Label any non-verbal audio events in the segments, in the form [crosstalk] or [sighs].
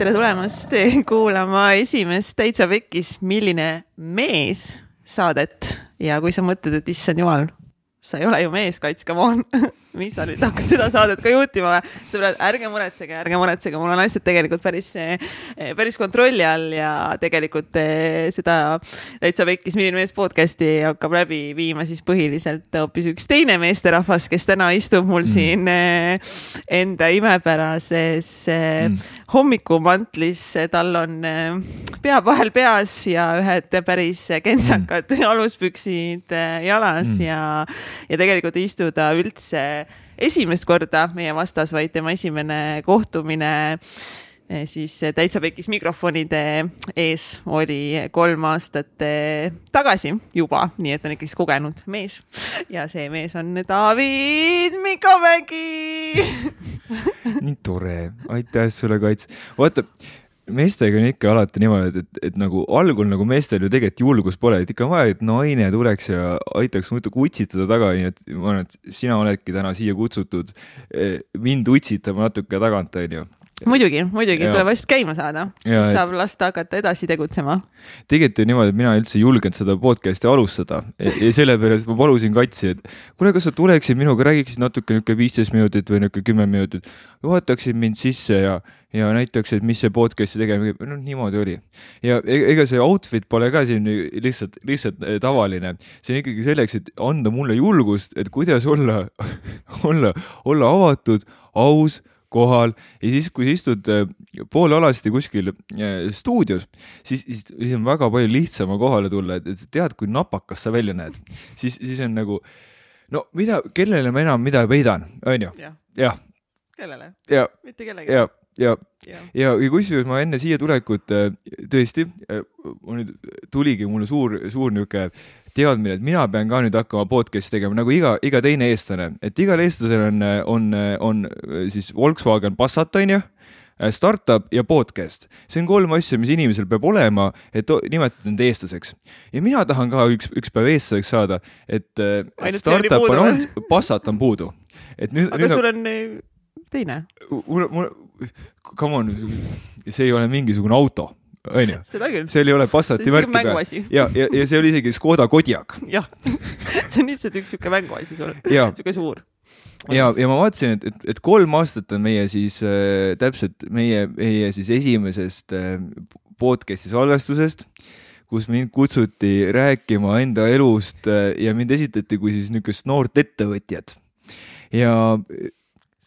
tere tulemast [laughs] kuulama esimest Täitsa Pekkis, milline mees saadet. Ja kui sa mõtled, et issand jumal, sa ei ole ju mees, Kats, come on [laughs] mis sa nüüd hakkad seda saadet ka juhtima või? sõbrad, ärge muretsege, ärge muretsege, mul on asjad tegelikult päris, eh, päris kontrolli all ja tegelikult eh, seda täitsa pekkis Milline mees podcast'i hakkab läbi viima siis põhiliselt hoopis üks teine meesterahvas, kes täna istub mul mm. siin eh, enda imepärases mm. hommikumantlis. tal on pea vahel peas ja ühed päris kentsakad mm. [laughs] aluspüksid jalas ja, ja tegelikult istuda üldse esimest korda meie vastas, vaid tema esimene kohtumine eh, siis täitsa pekis mikrofonide ees oli kolm aastat eh, tagasi juba, nii et on ikkagist kogenud mees. ja see mees on David Mikomägi nii tore, aitäh sulle, Kats. vaata meestega on ikka alati niimoodi, et, et nagu algul nagu meestel ju tegelikult julgust pole, et ikka on vaja, et naine tuleks ja aitaks muidu utsitada taga, nii et ma arvan, et sina oledki täna siia kutsutud eh, mind utsitama natuke tagant, onju muidugi, muidugi tuleb vast käima saada, siis saab et... lasta hakata edasi tegutsema. tegelikult on niimoodi, et mina üldse ei julgenud seda podcast'i alustada. Ja, ja sellepärast ma palusin Katsi, et kuule, kas sa tuleksid minuga, räägiksid natuke niisugune viisteist minutit või niisugune kümme minutit, juhataksid mind sisse ja, ja näitaksid, mis see podcast'i tegemine, noh niimoodi oli. ja e-, ega see outfit pole ka siin lihtsalt, lihtsalt eh, tavaline, see on ikkagi selleks, et anda mulle julgust, et kuidas olla [laughs] olla, olla avatud, aus kohal ja siis, kui sa istud äh, poolealasti kuskil äh, stuudios, siis, siis, siis on väga palju lihtsam kohale tulla, et, tead, kui napakas sa välja näed, siis, siis on nagu no mida, kellele ma enam mida peidan, onju. jah. kellele? mitte kellelegi. Ja, ja, ja, ja, kusjuures ma enne siia tulekut äh, tõesti, mul nüüd tuligi mulle suur, suur niisugune teadmine, et mina pean ka nüüd hakkama podcast'i tegema nagu iga, iga teine eestlane, et igal eestlasel on, on, on siis Volkswagen Passat onju startup ja podcast, see on kolm asja, mis inimesel peab olema, et nimetada end eestlaseks. ja mina tahan ka üks, üks päev eestlaseks saada, et, et startup on olnud, Passat on puudu. et nüüd. aga nüüd sul on teine. mul, mul, come on, see ei ole mingisugune auto onju. seal ei ole Passati märki peal. ja, ja, ja see oli isegi Škoda Kodiaq. jah, [laughs] see on lihtsalt üks sihuke mänguasi sul, sihuke suur. ja, ja ma vaatasin, et, et, et kolm aastat on meie siis äh, täpselt meie, meie siis esimesest äh, podcast'i salvestusest kus mind kutsuti rääkima enda elust äh, ja mind esitati kui siis niisugust noort ettevõtjat. ja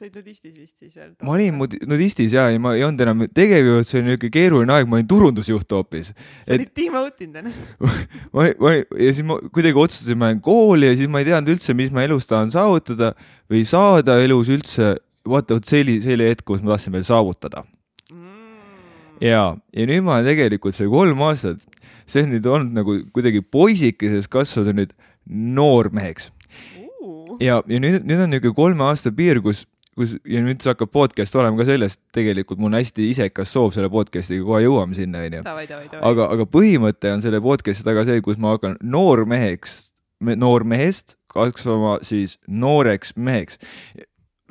sa olid nudistis vist siis veel? ma olin nudistis ja, ja ma ei olnud enam tegevjuht, see oli niisugune keeruline aeg, ma olin turundusjuht hoopis. sa olid team out inud ennast [laughs] ma, ma ja siis ma kuidagi otsustasin, ma lähen kooli ja siis ma ei teadnud üldse, mis ma elus tahan saavutada või saada elus üldse. vaata, vot see oli, see oli hetk, kus ma tahtsin veel saavutada mm.. ja, ja nüüd ma tegelikult see kolm aastat, see on nüüd olnud nagu kuidagi poisikesest kasvada nüüd noormeheks ja, ja nüüd, nüüd on niisugune kolme aasta piir, kus kus ja nüüd see hakkab podcast olema ka sellest, tegelikult mul on hästi isekas soov selle podcast'iga, kohe jõuame sinna, onju. aga, aga põhimõte on selle podcast'i taga see, kus ma hakkan noormeheks, noormehest kasvama siis nooreks meheks.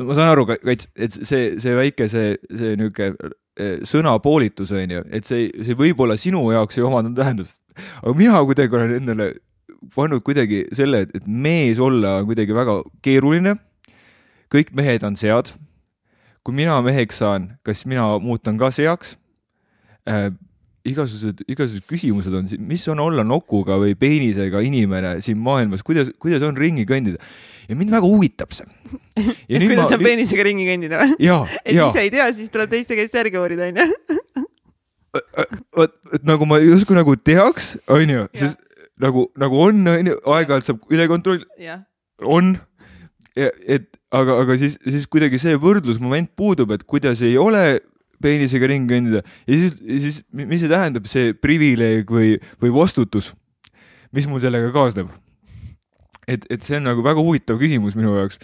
ma saan aru, et see, see väike, see, see niisugune eh, sõnapoolitus onju, et see, see võib-olla sinu jaoks ei omandanud tähendust, aga mina kuidagi olen endale pannud kuidagi selle, et mees olla on kuidagi väga keeruline kõik mehed on sead. kui mina meheks saan, kas mina muutun ka seaks äh,? igasugused, igasugused küsimused on, mis on olla nokuga või peenisega inimene siin maailmas, kuidas, kuidas on ringi kõndida ja mind väga huvitab see. kuidas ma... on peenisega ringi kõndida või? [laughs] et ja. ise ei tea, siis tuleb teiste käest järgi uurida, onju. vot, et nagu ma justkui nagu teaks, onju, sest nagu, nagu on, onju, aeg-ajalt saab üle kontrollida. on, et aga, aga siis, siis kuidagi see võrdlusmoment puudub, et kuidas ei ole peenisega ringi kõndida ja siis, siis mis see tähendab, see privileeg või, või vastutus, mis mul sellega kaasneb. et, et see on nagu väga huvitav küsimus minu jaoks.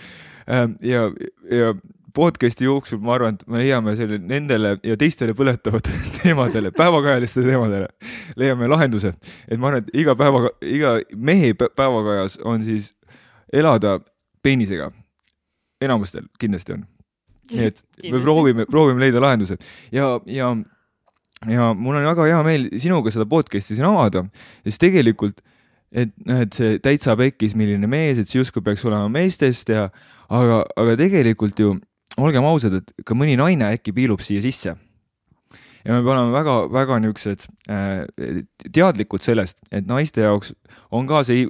Ähm, ja, ja podcast'i jooksul ma arvan, et me leiame selle nendele ja teistele põletavatele [laughs] teemadele, päevakajalistele teemadele, leiame lahenduse. et ma arvan, et iga päeva, iga mehe päevakajas on siis elada peenisega enamustel kindlasti on. nii et [laughs] me proovime, proovime leida lahendused ja, ja ja mul on väga hea meel sinuga seda podcast'i siin avada, sest tegelikult et noh, et see täitsa pekkis, milline mees, et see justkui peaks olema meestest ja aga, aga tegelikult ju olgem ausad, et ka mõni naine äkki piilub siia sisse ja me peame olema väga-väga niisugused äh, teadlikud sellest, et naiste jaoks on ka see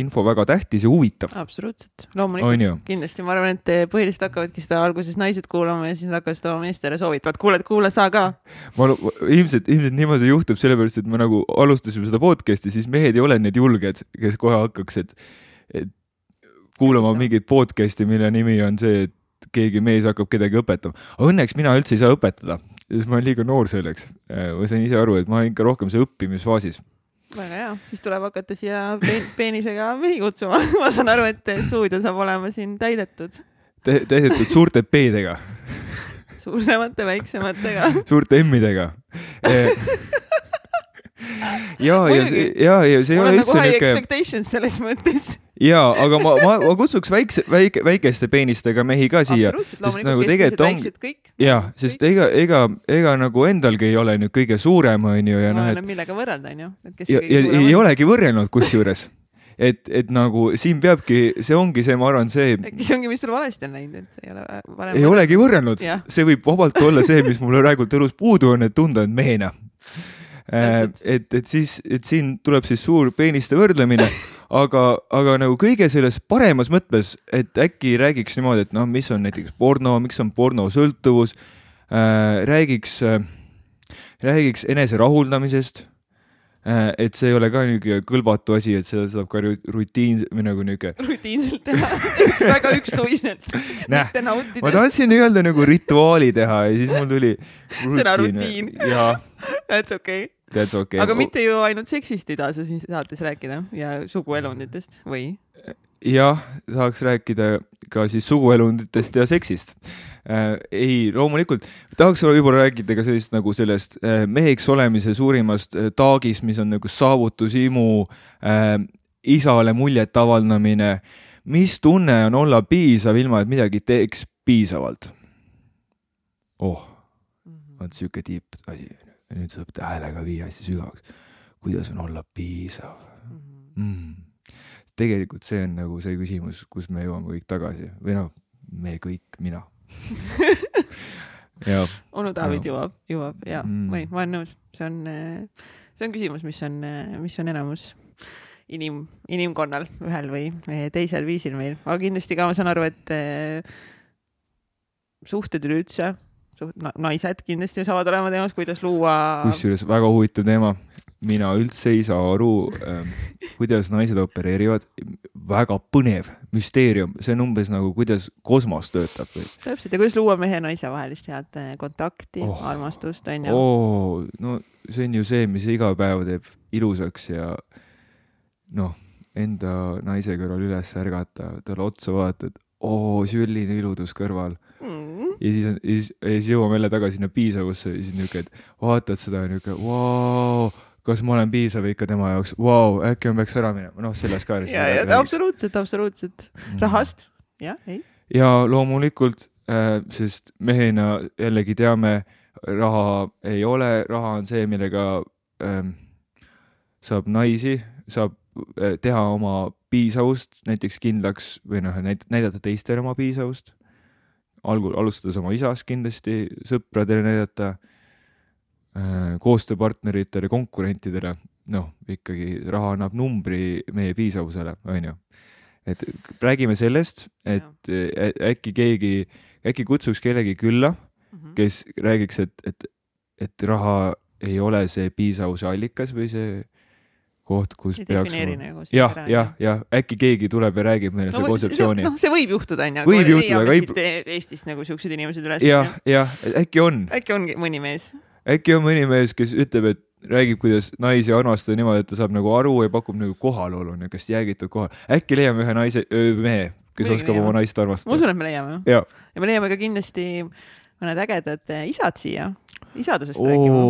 info väga tähtis ja huvitav. absoluutselt, loomulikult, kindlasti, ma arvan, et põhiliselt hakkavadki seda alguses naised kuulama ja siis nad hakkavad seda oma meestele soovitama, et kuule, kuule sa ka. ma ilmselt, ilmselt niimoodi juhtub, sellepärast et me nagu alustasime seda podcast'i, siis mehed ei ole need julged, kes kohe hakkaks, et, et kuulama mingit podcast'i, mille nimi on see, et keegi mees hakkab kedagi õpetama. Õnneks mina üldse ei saa õpetada, sest ma olen liiga noor selleks. Äh, ma sain ise aru, et ma olen ikka rohkem see õppimisfaasis. väga hea, siis tuleb hakata siia peenisega mehi kutsuma [laughs] ma saan aru, et stuudio saab olema siin täidetud Te. täidetud suurte P-dega suuremate, väiksematega [laughs] suurte M-idega äh, [laughs] ja, ja, ja, ja see ei ole üldse niuke. expectations selles mõttes ja, aga ma, ma, ma kutsuks väikse, väike, väikeste peenistega mehi ka siia. sest nagu tegelikult on, jah, sest ega, ega, ega nagu endalgi ei ole nüüd kõige suurem, onju, ja noh, et. millega võrrelda, onju. ja, ja ei olegi võrrelnud kusjuures et, et nagu siin peabki, see ongi see, ma arvan, see. äkki see ongi, mis sul valesti on läinud, et ei ole varem. ei olegi võrrelnud, see võib vabalt olla see, mis mul praegult elus puudu on, et tunda end mehena et, et siis, et siin tuleb siis suur peeniste võrdlemine, [laughs] aga, aga nagu kõige selles paremas mõttes, et äkki räägiks niimoodi, et noh, mis on näiteks porno, miks on pornosõltuvus äh,, räägiks äh,, räägiks enese rahuldamisest äh,. Et see ei ole ka niisugune kõlvatu asi, et seda saab ka rutiin või nagu niisugune. [laughs] rutiinselt teha väga ükstuiselt [laughs] mitte nautides. ma tahtsin öelda nagu rituaali teha ja siis mul tuli. [laughs] sõna rutiin. That's okay That's okay. aga mitte ju ainult seksist ei taha sa siin saates rääkida ja suguelunditest või? jah, tahaks rääkida ka siis suguelunditest ja seksist äh,. ei, loomulikult tahaks võib-olla rääkida ka sellist nagu sellest äh, meheks olemise suurimast äh, taagist, mis on nagu saavutushimu äh,, isale muljet avaldamine. mis tunne on olla piisav, ilma et midagi teeks piisavalt? oh, mhm. vot sihuke tipp asi nüüd saab häälega viia hästi sügavaks. kuidas on olla piisav mhm. mm.? tegelikult see on nagu see küsimus, kus me jõuame kõik tagasi või noh, me kõik, mina [laughs] onu David jõuab, jõuab ja mm. või ma olen nõus, see on, see on küsimus, mis on, mis on enamus inim, inimkonnal ühel või teisel viisil meil, aga kindlasti ka ma saan aru, et suhted üleüldse naised kindlasti saavad olema teemas, kuidas luua. kusjuures väga huvitav teema. mina üldse ei saa aru ähm,, kuidas naised opereerivad. väga põnev müsteerium, see on umbes nagu, kuidas kosmos töötab. täpselt ja kuidas luua mehe-naise vahelist head äh, kontakti oh,, armastust on ju oh,. no see on ju see, mis iga päev teeb ilusaks ja noh, enda naise kõrval üles ärgata, talle otsa vaatad, oo, selline iludus kõrval mm.. ja siis on, ja siis, ja siis jõuame jälle tagasi sinna piisavusse ja siis niuke, et vaatad seda ja niuke, vau, kas ma olen piisav ikka tema jaoks, vau, äkki ma peaks ära minema, noh, sellest ka. ja, ja absoluutselt, absoluutselt. Mm., rahast, jah, ei. ja loomulikult äh,, sest mehena jällegi teame, raha ei ole, raha on see, millega äh, saab naisi, saab äh, teha oma piisavust näiteks kindlaks või noh, näidata teistele oma piisavust algul, alustades oma isast kindlasti, sõpradele näidata, äh, koostööpartneritele, konkurentidele, noh, ikkagi raha annab numbri meie piisavusele, onju. et räägime sellest, et äkki keegi, äkki kutsuks kellegi külla, mhm. kes räägiks, et, et, et raha ei ole see piisavuse allikas või see koht, kus ei peaks nagu jah, jah, jah, äkki keegi tuleb ja räägib meile no, selle kontseptsiooni. noh, see võib juhtuda, onju. võib juhtuda, aga ei. Eestist nagu siuksed inimesed üles. jah, jah, äkki on. äkki ongi mõni mees. äkki on mõni mees, kes ütleb, et räägib, kuidas naisi armastada niimoodi, et ta saab nagu aru ja pakub nagu kohalolu, niisugust jäägitud kohal. äkki leiame ühe naise, mehe, kes Mõni oskab leiame. oma naist armastada. ma usun, et me leiame. ja me leiame ka kindlasti mõned ägedad isad siia isadusest rääkima.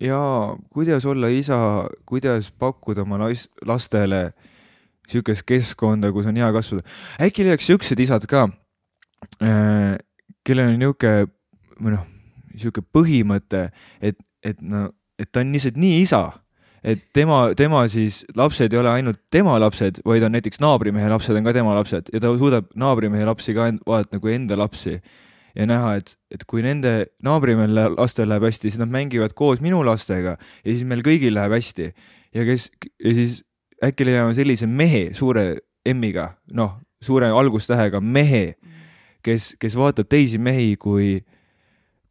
jaa, kuidas olla isa, kuidas pakkuda oma last, lastele sihukest keskkonda, kus on hea kasvada. äkki leiaks siuksed isad ka äh,, kellel on nihuke või noh, sihuke põhimõte, et, et no, et ta on lihtsalt nii isa, et tema, tema siis lapsed ei ole ainult tema lapsed, vaid on näiteks naabrimehe lapsed on ka tema lapsed ja ta suudab naabrimehe lapsi ka vaadata nagu enda lapsi ja näha, et, et kui nende naabrimehel lastel läheb hästi, siis nad mängivad koos minu lastega ja siis meil kõigil läheb hästi. Ja kes ja siis äkki leiame sellise mehe suure M-iga, noh, suure algustähega mehe, kes, kes vaatab teisi mehi kui,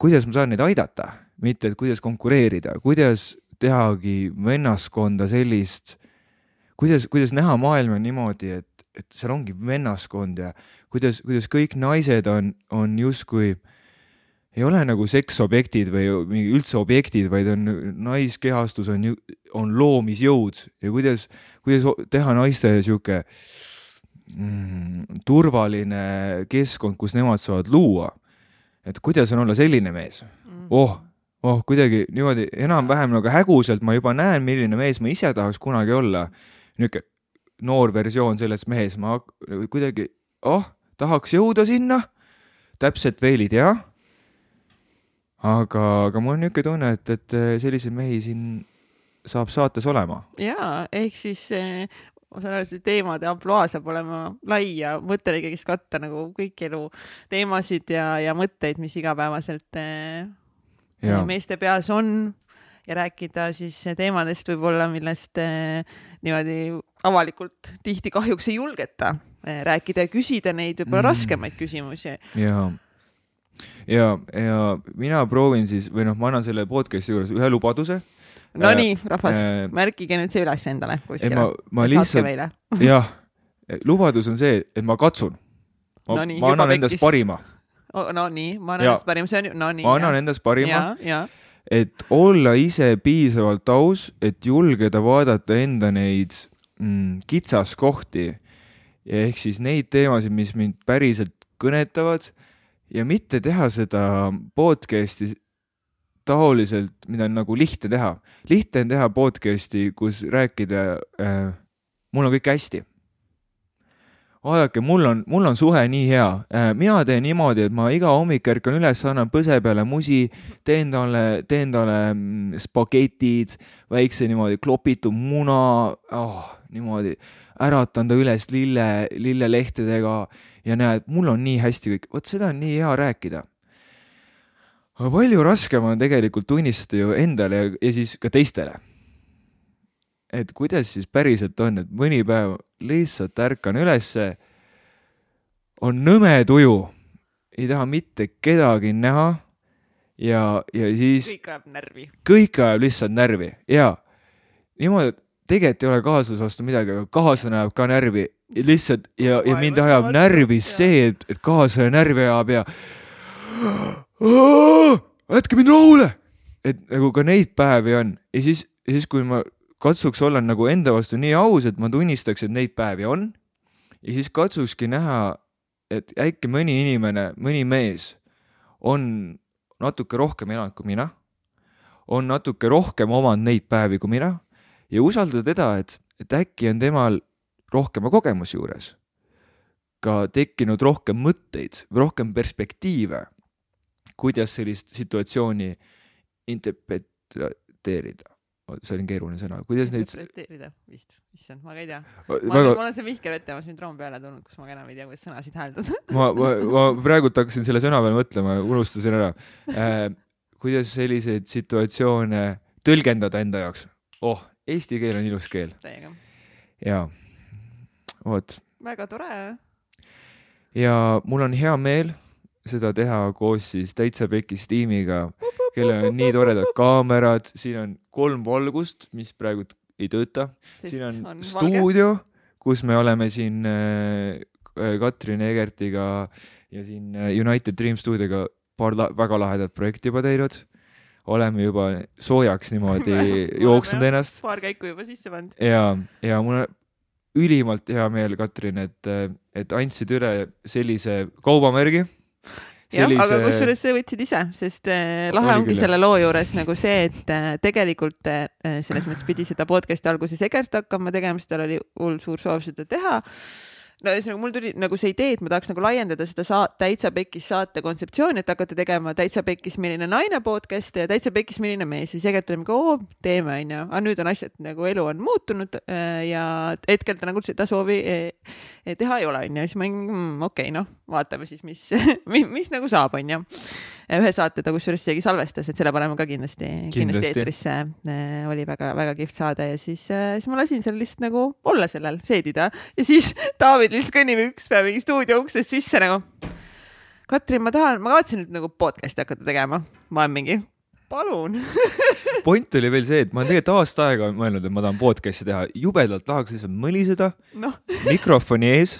kuidas ma saan neid aidata, mitte et kuidas konkureerida, kuidas tehagi vennaskonda sellist, kuidas, kuidas näha maailma niimoodi, et, et seal ongi vennaskond ja kuidas, kuidas kõik naised on, on justkui ei ole nagu seksobjektid või mingi üldse objektid, vaid on naiskehastus on, on loomisjõud ja kuidas, kuidas teha naiste sihuke mm, turvaline keskkond, kus nemad saavad luua. et kuidas on olla selline mees mm. oh, oh kuidagi niimoodi enam-vähem nagu häguselt ma juba näen, milline mees ma ise tahaks kunagi olla. niisugune noor versioon sellest mehes, ma kuidagi, oh, tahaks jõuda sinna, täpselt veel ei tea. aga, aga mul on niisugune tunne, et, et selliseid mehi siin saab saates olema. ja ehk siis eh, ma saan aru, see teemade ampluaa saab olema lai ja oli ikkagist katta nagu kõiki elu teemasid ja, ja mõtteid, mis igapäevaselt eh, ja. meeste peas on ja rääkida siis teemadest võib-olla, millest eh, niimoodi avalikult tihti kahjuks ei julgeta eh, rääkida ja küsida neid võib-olla mm. raskemaid küsimusi. ja, ja, ja mina proovin siis või noh, ma annan selle podcast'i juures ühe lubaduse Nonii, äh, rahvas äh,, märkige nüüd see üles endale kuskile. ma, ma lihtsalt, [laughs] jah, lubadus on see, et ma katsun. ma, no nii, ma annan endast parima oh,. no nii, ma annan endast parima, see on ju, no nii. ma annan endast parima. et olla ise piisavalt aus, et julgeda vaadata enda neid mm, kitsaskohti ja ehk siis neid teemasid, mis mind päriselt kõnetavad ja mitte teha seda podcast'i taoliselt, mida on nagu lihtne teha. lihtne on teha podcast'i, kus rääkida äh,, mul on kõik hästi. vaadake, mul on, mul on suhe nii hea äh,, mina teen niimoodi, et ma iga hommik ärkan üles, annan põse peale musi, teen talle, teen talle mm, spagetid, väikse niimoodi klopitud muna oh,, niimoodi äratan ta üles lille, lillelehtedega ja näed, mul on nii hästi kõik, vot seda on nii hea rääkida aga palju raskem on tegelikult tunnistada ju endale ja, ja siis ka teistele. et kuidas siis päriselt on, et mõni päev lihtsalt ärkan ülesse, on nõme tuju, ei taha mitte kedagi näha ja, ja siis. kõik ajab närvi. kõik ajab lihtsalt närvi ja niimoodi, et tegelikult ei ole kaaslase vastu midagi, aga kaaslane ajab ka närvi lihtsalt ja, ja mind ajab närvi see, et, et kaaslane närvi ajab ja jätke mind rahule. et nagu ka neid päevi on ja siis, siis, kui ma katsuks olla nagu enda vastu nii aus, et ma tunnistaks, et neid päevi on. ja siis katsukski näha, et äkki mõni inimene, mõni mees on natuke rohkem elanud kui mina. on natuke rohkem omanud neid päevi kui mina ja usaldada teda, et, et äkki on temal rohkema kogemuse juures ka tekkinud rohkem mõtteid, rohkem perspektiive kuidas sellist situatsiooni interpreteerida see oli keeruline sõna, kuidas neid. interpreteerida vist, issand, ma ka ei tea. ma olen, ma olen see Mihkel Vettemas nüüd Room peale tulnud, kus ma ka enam ei tea, kuidas sõnasid hääldada ma, ma, ma praegult hakkasin selle sõna peale mõtlema, unustasin ära äh,. kuidas selliseid situatsioone tõlgendada enda jaoks? oh, eesti keel on ilus keel. täiega. jaa, vot. väga tore. ja mul on hea meel seda teha koos siis Täitsa Pekis tiimiga, kellel on nii toredad kaamerad, siin on kolm valgust, mis praegu ei tööta. siin on, on stuudio, kus me oleme siin äh, Katrin Egertiga ja siin äh, United Dream stuudioga paar la väga lahedat projekti juba teinud. Oleme juba soojaks niimoodi [laughs] jooksnud ennast. paar käiku juba sisse pannud. ja, ja mul on ülimalt hea meel, Katrin, et, et andsid üle sellise kaubamärgi. Jah sellise..., aga kusjuures sa võtsid ise, sest äh, lahe ongi selle loo juures nagu see, et äh, tegelikult äh, selles mõttes pidi seda podcast'i alguses Egert hakkama tegema, sest tal oli hull suur soov seda teha no ühesõnaga mul tuli nagu see idee, et ma tahaks nagu laiendada seda saat-, Täitsa Pekkis saate kontseptsiooni, et hakata tegema Täitsa Pekkis milline naine podcast'e ja Täitsa Pekkis milline mees. Ja siis tegelikult olime ka, oo, teeme onju, aga nüüd on asjad nagu elu on muutunud äh, ja hetkel ta nagu seda soovi teha ei ole onju, siis ma olin mm, okei okay,, noh, vaatame siis, mis [laughs] mis, mis nagu saab onju. ühe saate ta kusjuures isegi salvestas, et selle paneme ka kindlasti, kindlasti, kindlasti eetrisse. oli väga-väga kihvt saade ja siis, siis ma lasin seal lihtsalt nagu olla sellel, seedida ja siis [laughs] Taavid lihtsalt kõnnib üks päev mingi stuudio uksest sisse nagu. Katrin, ma tahan, ma kavatsen nüüd nagu podcast'i hakata tegema. ma olen mingi, palun [laughs] point oli veel see, et ma olen tegelikult aasta aega mõelnud, et ma tahan podcast'i teha, jubedalt tahaks lihtsalt mõliseda no. [laughs] mikrofoni ees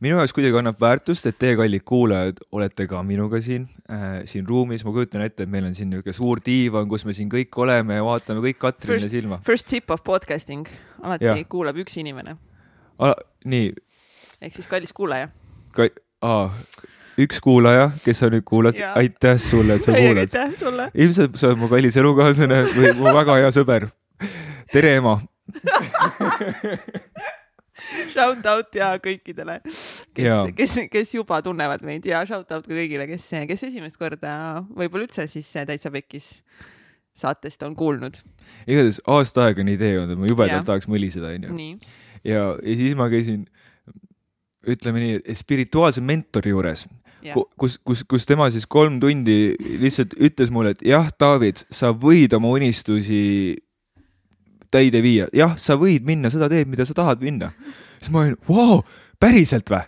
minu jaoks kuidagi annab väärtust, et teie, kallid kuulajad, olete ka minuga siin äh,, siin ruumis, ma kujutan ette, et meil on siin niisugune suur diivan, kus me siin kõik oleme ja vaatame kõik Katrinile silma. First tip of podcasting, alati ja. kuulab üks inimene. nii. ehk siis kallis kuulaja Ka. aa, üks kuulaja, kes sa nüüd kuulad, aitäh sulle, et sa kuulad. ilmselt sa oled mu kallis elukaaslane või mu väga hea sõber. tere, ema Shout out ja kõikidele, kes, kes, kes juba tunnevad meid ja shout out ka kõigile, kes, kes esimest korda võib-olla üldse siis Täitsa Pekkis saatest on kuulnud. igatahes aasta aega on idee olnud, et ma jubedalt tahaks mõliseda, onju. ja, ja siis ma käisin, ütleme nii, spirituaalse mentori juures. Kus, kus, kus tema siis kolm tundi lihtsalt ütles mulle, et jah, David, sa võid oma unistusi täide viia, jah, sa võid minna seda teed, mida sa tahad minna. siis ma olin, vau, päriselt või?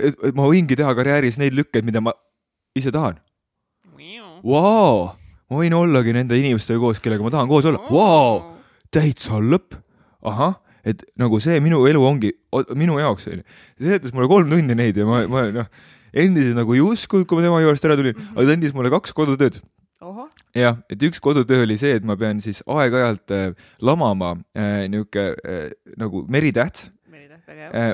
et ma võingi teha karjääris neid lükkeid, mida ma ise tahan. Vau, ma võin ollagi nende inimestega koos, kellega ma tahan koos olla. Vau, täitsa lõpp. ahah, et nagu see minu elu ongi minu jaoks onju. ta seletas mulle kolm tundi neid ja ma, ma noh, endiselt nagu ei uskunud, kui ma tema juurest ära tulin, aga ta andis mulle kaks kodutööd jah, et üks kodutöö oli see, et ma pean siis aeg-ajalt äh, lamama äh, niuke äh, nagu meritäht, äh,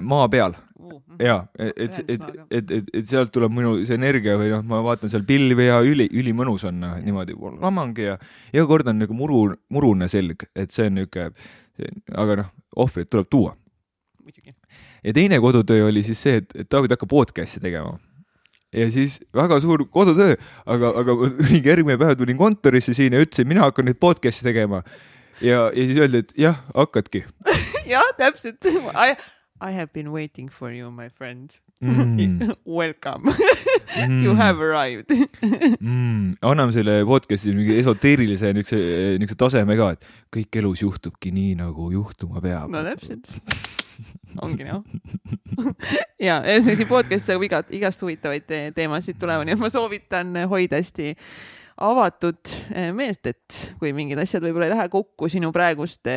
maa peal uh,. ja, et, et, et, et, et, sealt tuleb minu see energia või noh, ma vaatan seal pilvi ja üli, ülimõnus on noh, niimoodi lamangi ja iga kord on nagu muru, murune selg, et see on niuke, aga noh, ohvrit tuleb tuua. ja teine kodutöö oli siis see, et, et David hakkab podcast'i tegema ja siis väga suur kodutöö, aga, aga mingi järgmine päev tulin kontorisse siin ja ütlesin, mina hakkan nüüd podcast'i tegema. ja, ja siis öeldi, et jah, hakkadki [laughs] jah, täpselt. I, have been waiting for you, my friend mm. [laughs] Welcome [laughs] mm. You have arrived [laughs] mm. anname selle podcast'i mingi esoteerilise niisuguse, niisuguse taseme ka, et kõik elus juhtubki nii, nagu juhtuma peab. no täpselt ongi noh ja ühesõnaga siin podcast'is saab igat, igast huvitavaid teemasid tulema, nii et ma soovitan hoida hästi avatud eh, meelt, et kui mingid asjad võib-olla ei lähe kokku sinu praeguste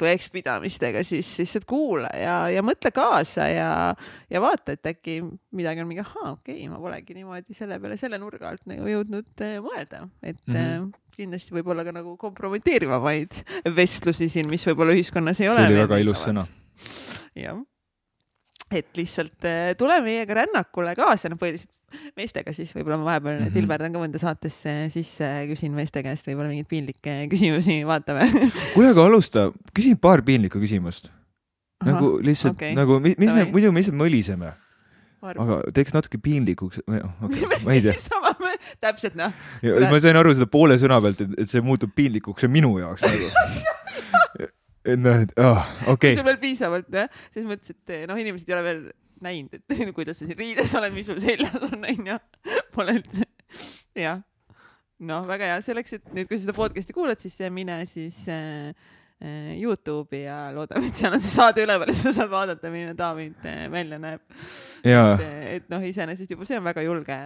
tõekspidamistega, siis lihtsalt kuula ja, ja mõtle kaasa ja, ja vaata, et äkki midagi on mingi, ahaa, okei okay,, ma polegi niimoodi selle peale selle nurga alt nagu jõudnud eh, mõelda, et mm -hmm. kindlasti võib-olla ka nagu kompromiteerivamaid vestlusi siin, mis võib-olla ühiskonnas ei see ole. see oli väga ilus sõna jah, et lihtsalt äh, tule meiega rännakule kaasa, noh põhiliselt meestega siis võib-olla ma vahepeal mm -hmm. tilberdan ka mõnda saatesse sisse, küsin meeste käest võib-olla mingeid piinlikke küsimusi, [laughs] vaatame kuule, aga alusta, küsin paar piinlikku küsimust. nagu lihtsalt okay. nagu, mis me muidu me lihtsalt mõliseme. aga teeks natuke piinlikuks okay,, [laughs] ma ei tea täpselt noh. ma sain aru seda poole sõna pealt, et see muutub piinlikuks minu jaoks nagu et [laughs] noh, et oh, okei okay.. sul veel piisavalt jah, selles mõttes, et noh, inimesed ei ole veel näinud, et [laughs] kuidas sa siin riides oled, mis sul seljas on, onju. Pole üldse, jah. noh, väga hea, selleks, et nüüd, kui sa seda podcast'i kuulad, siis mine siis äh, Youtube'i ja loodame, et seal on see saade üleval ja sa saad vaadata, milline David välja näeb. et, et noh, iseenesest juba see on väga julge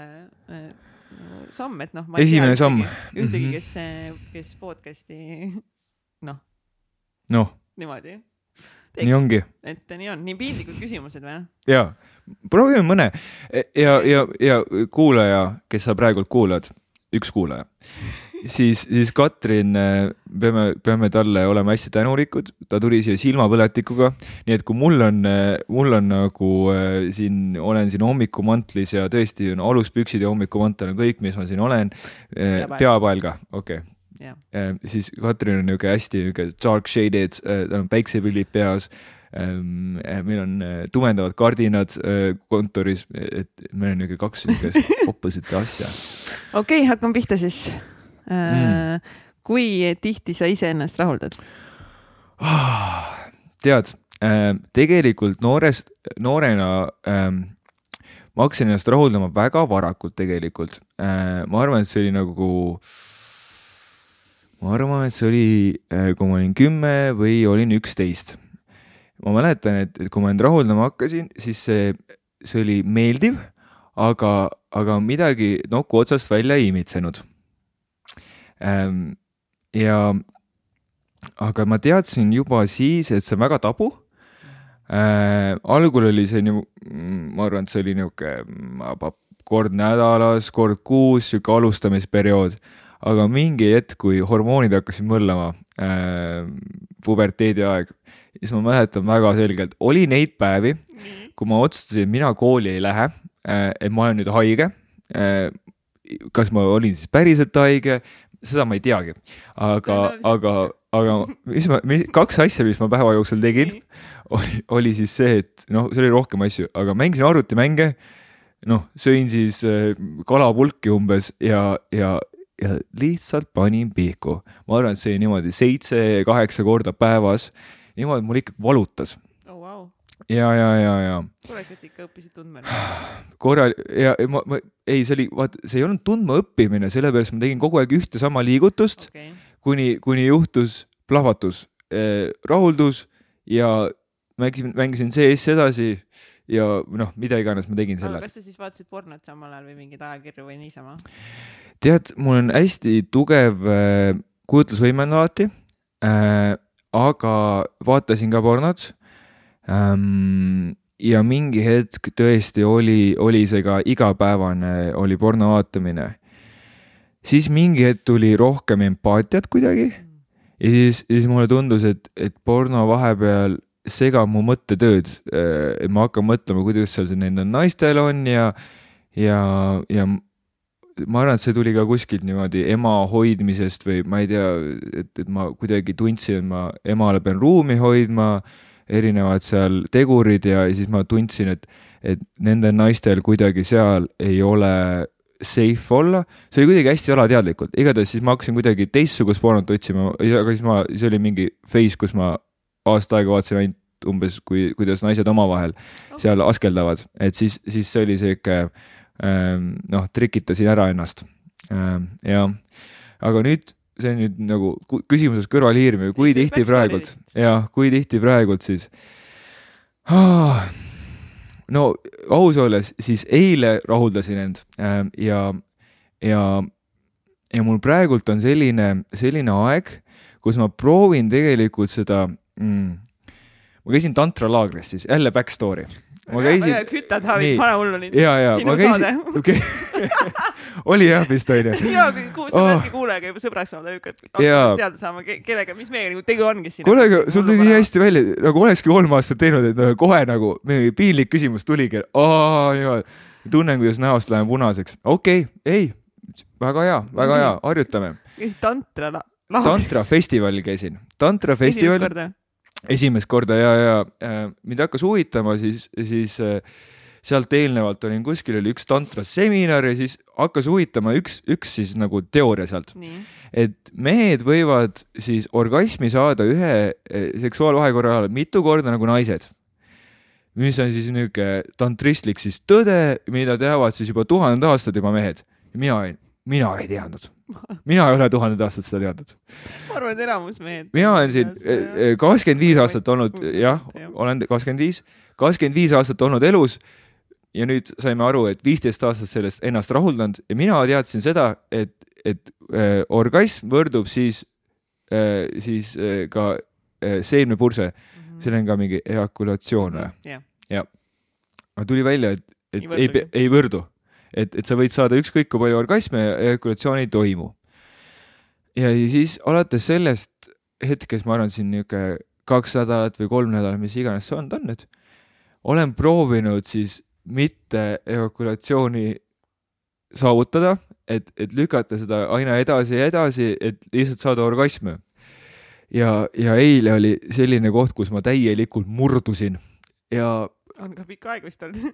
samm, et noh. esimene samm. ühtegi, kes, kes podcast'i noh. niimoodi. nii ongi. et nii on, nii piinlikud küsimused või? ja, proovime mõne. Ja, ja, ja kuulaja, kes sa praegult kuulad, üks kuulaja. Siis, siis Katrin, peame, peame talle olema hästi tänulikud, ta tuli siia silmapõletikuga, nii et kui mul on, mul on nagu siin, olen siin hommikumantlis ja tõesti on aluspüksid ja hommikumantel on kõik, mis ma siin olen, peapael. ka, okei. okay yeah.. Äh, siis Katrin on niuke hästi niuke dark shaded, äh, tal on päiksepillid peas ähm, meil on äh, tumedavad kardinad äh, kontoris, et meil on niisugune kaks niisugust [laughs] opposite asja. okei okay,, hakkame pihta siis mm.. kui tihti sa iseennast rahuldad? tead, tegelikult noorest, noorena ähm, ma hakkasin ennast rahuldama väga varakult tegelikult. ma arvan, et see oli nagu ma arvan, et see oli, äh, kui ma olin kümme või olin üksteist. ma mäletan, et, et kui ma end rahuldama hakkasin, siis see, see oli meeldiv, aga, aga midagi noku otsast välja ei imitsenud ähm,. ja, aga ma teadsin juba siis, et see on väga tabu äh,. algul oli see nii, ma arvan, et see oli niisugune kord nädalas, kord kuus, sihuke alustamisperiood aga mingi hetk, kui hormoonid hakkasid möllama äh,, puberteedi aeg, siis ma mäletan väga selgelt, oli neid päevi, kui ma otsustasin, et mina kooli ei lähe äh,, et ma olen nüüd haige äh,. kas ma olin siis päriselt haige, seda ma ei teagi, aga, aga, aga mis ma, mis, kaks asja, mis ma päeva jooksul tegin, oli, oli siis see, et noh, see oli rohkem asju, aga mängisin arvutimänge noh, sõin siis äh, kalapulki umbes ja, ja, ja lihtsalt panin pihku. ma arvan, et see niimoodi seitse-kaheksa korda päevas, niimoodi mul ikkagi valutas oh,. Wow. ja, ja, ja, ja. korralikult ikka õppisid tundma. [sighs] korral- ja ma, ma, ei, see oli, vaata, see ei olnud tundma õppimine, sellepärast ma tegin kogu aeg ühte sama liigutust okay., kuni, kuni juhtus plahvatus eh,, rahuldus ja mängisin, mängisin CS edasi ja noh, mida iganes ma tegin selle. kas sa siis vaatasid pornot samal ajal või mingeid ajakirju või niisama? Tead, mul on hästi tugev äh, kujutlusvõime on alati äh,, aga vaatasin ka pornot ähm,. ja mingi hetk tõesti oli, oli see ka igapäevane, oli porno vaatamine. siis mingi hetk tuli rohkem empaatiat kuidagi ja siis, siis mulle tundus, et, et porno vahepeal segab mu mõttetööd, äh, et ma hakkan mõtlema, kuidas seal nendel naistel on ja, ja, ja ma arvan, et see tuli ka kuskilt niimoodi ema hoidmisest või ma ei tea, et, et ma kuidagi tundsin, et ma emale pean ruumi hoidma, erinevad seal tegurid ja siis ma tundsin, et, et nendel naistel kuidagi seal ei ole safe olla, see oli kuidagi hästi alateadlikult, igatahes siis ma hakkasin kuidagi teistsugust pornot otsima, aga siis ma, see oli mingi phase, kus ma aasta aega vaatasin ainult umbes, kui, kuidas naised omavahel seal askeldavad, et siis, siis see oli sihuke Ehm, noh, trikitasin ära ennast. Ehm, jah, aga nüüd see on nüüd nagu küsimuses kõrvalhiirimine, kui tihti praegult, jah, kui tihti praegult siis ah,. no aus olles, siis eile rahuldasin end ähm, ja, ja, ja mul praegult on selline, selline aeg, kus ma proovin tegelikult seda mm,. ma käisin tantralaagris siis, jälle back story ma käisin. kütad, Haavid, pane hullu nüüd. ja, ja ma käisin, [laughs] okei oli jah vist onju. ja, [laughs] kui see oh. kuulajaga juba sõbraks saada, teada saama, kellega, mis meiega nagu tegu ongi siin. kuule, aga sul tuli nii hästi välja, nagu olekski kolm aastat teinud, et kohe nagu piinlik küsimus tuligi. tunnen, kuidas näost läheb punaseks. okei okay,, ei, väga hea, väga hea, harjutame. käisid tantra tantra festivalil käisin, tantra festival esimest korda ja, ja äh, mind hakkas huvitama, siis, siis äh, sealt eelnevalt olin kuskil, oli üks tantra seminar ja siis hakkas huvitama üks, üks siis nagu teooria sealt. et mehed võivad siis orgasmi saada ühe äh, seksuaalvahekorra ajal mitu korda nagu naised. mis on siis niisugune tantristlik siis tõde, mida teavad siis juba tuhanded aastad juba mehed. mina olin mina ei teadnud. mina ei ole tuhandet aastat seda teadnud. ma arvan, et enamus mehed. mina olen siin eh, eh, kakskümmend viis aastat olnud, jah, olen kakskümmend viis, kakskümmend viis aastat olnud elus ja nüüd saime aru, et viisteist aastat sellest ennast rahuldanud ja mina teadsin seda, et, et äh, orgasm võrdub siis äh,, siis äh, ka äh, seemnepurse mm, -hmm. see on ka mingi ejakulatsioon või mm -hmm. yeah.? jah. aga tuli välja, et, et ei, ei, ei võrdu et, et sa võid saada ükskõik kui palju orgasme ja ejakulatsioon ei toimu. ja siis alates sellest hetkest, ma arvan, siin niisugune kaks nädalat või kolm nädalat, mis iganes see olnud on nüüd, olen proovinud siis mitte ejakulatsiooni saavutada, et, et lükata seda aina edasi ja edasi, et lihtsalt saada orgasme. ja, ja eile oli selline koht, kus ma täielikult murdusin ja on ka pikk aeg vist olnud.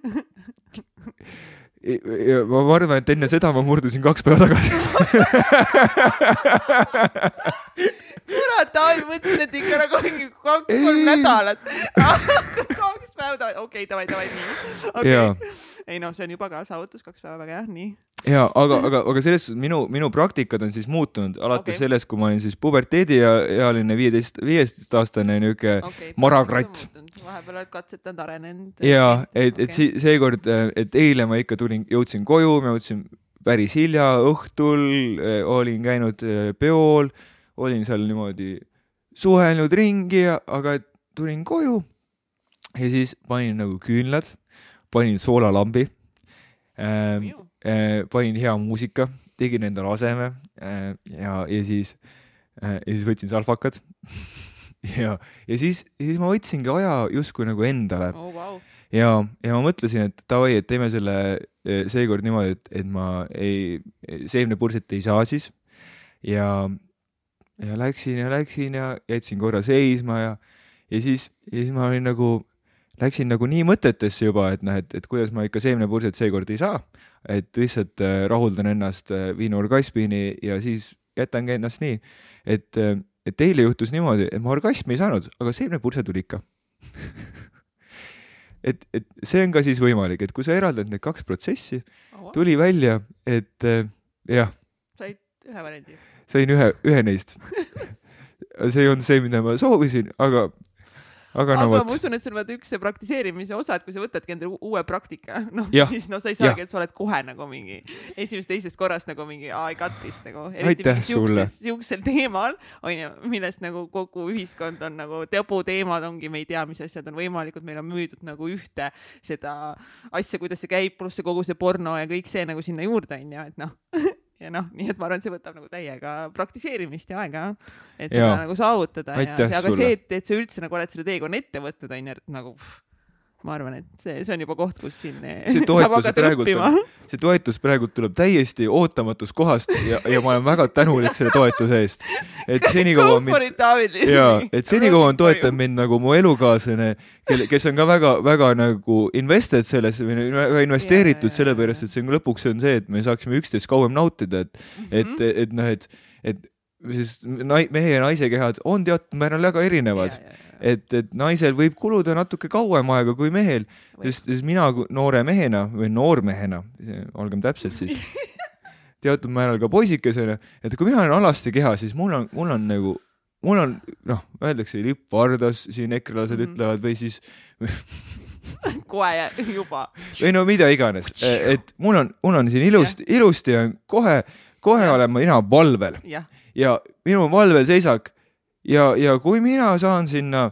[laughs] ma arvan, et enne seda ma murdusin kaks päeva tagasi. kurat, ai mõtlesin, et ikka nagu mingi kaks-kolm nädalat. [laughs] kaks päeva, okei, davai, davai, nii. Jaa. [laughs] ei noh, see on juba ka saavutus, kaks päeva, väga hea, nii. ja aga, aga, aga selles suhtes minu, minu praktikad on siis muutunud alates okay. sellest, kui ma olin siis puberteediealine viieteist, viieteistaastane niuke okei. Marakratt.. vahepeal oled katsetanud, arenenud. ja et, et si- seekord, et eile ma ikka tulin, jõudsin koju, ma jõudsin päris hilja õhtul, olin käinud eh, peol, olin seal niimoodi suhelnud ringi, aga tulin koju ja siis panin nagu küünlad, panin soolalambi ähm,, äh, panin hea muusika, tegin endale aseme äh, ja, ja siis äh,, ja siis võtsin salvakad [laughs] ja, ja siis, siis ma võtsingi aja justkui nagu endale oh,. Wow. ja, ja ma mõtlesin, et davai, et teeme selle eh, seekord niimoodi, et, et ma ei, seemnepurset ei saa siis ja, ja läksin ja läksin ja jätsin korra seisma ja, ja siis, ja siis ma olin nagu, läksin nagu nii mõtetesse juba, et noh, et, et kuidas ma ikka seemnepurset seekord ei saa, et lihtsalt äh, rahuldan ennast, viin orgasmini ja siis jätangi ennast nii, et, et eile juhtus niimoodi, et ma orgasmi ei saanud, aga seemnepurse tuli ikka. [laughs] Et, et see on ka siis võimalik, et kui sa eraldad need kaks protsessi, Oh, tuli välja, et äh, jah, said ühe variandi. sain ühe, ühe neist. [laughs] see ei olnud see, mida ma soovisin, aga, aga aga no ma usun, et sul on vaata üks see praktiseerimise osa, et kui sa võtadki endale uue praktika, [laughs] noh siis noh, sa ei saagi, et sa oled kohe nagu mingi esimesest-teisest korrast nagu mingi I got this nagu. Aitäh sulle. siuksel teemal onju, millest nagu kogu ühiskond on nagu tabuteemad ongi, me ei tea, mis asjad on võimalikud, meile on müüdud nagu ühte seda asja, kuidas see käib, pluss see kogu see porno ja kõik see nagu sinna juurde onju, et noh [laughs] ja noh, [laughs] nii et ma arvan, et see võtab nagu täiega praktiseerimist ja aega, et seda nagu saavutada Aitäh ja aga sulle. see, et, et sa üldse nagu oled selle teekonna ette võtnud onju, et nagu pff, ma arvan, et see, see on juba koht, kus siin eh, See saab toetus praegult see toetus praegu tuleb täiesti ootamatust kohast ja, ja ma olen väga tänulik selle toetuse eest. et senikaua mind for it, David. ja, et senikaua on toetanud mind nagu mu elukaaslane, kelle, kes on ka väga-väga nagu invested sellesse või väga investeeritud Ja, ja, ja, sellepärast, ja. et see on lõpuks on see, et me saaksime üksteist kauem nautida, et, et, et noh, et, et nai-, mehe ja naise kehad on teatud määral väga erinevad. et, et naisel võib kuluda natuke kauem aega kui mehel, sest, sest mina noore mehena või noormehena, olgem täpsed siis, [laughs] teatud määral ka poisikesena, et kui mina olen alasti keha, siis mul on, mul on nagu, mul on noh, öeldakse lipp vardas, siin ekrelased mm. -hmm. ütlevad või siis [laughs] kohe juba. või no mida iganes, et mul on, mul on siin ilusti, ilusti on kohe, kohe Jah. olen ma mina valvel jah, ja minu valvel seisak ja, ja kui mina saan sinna,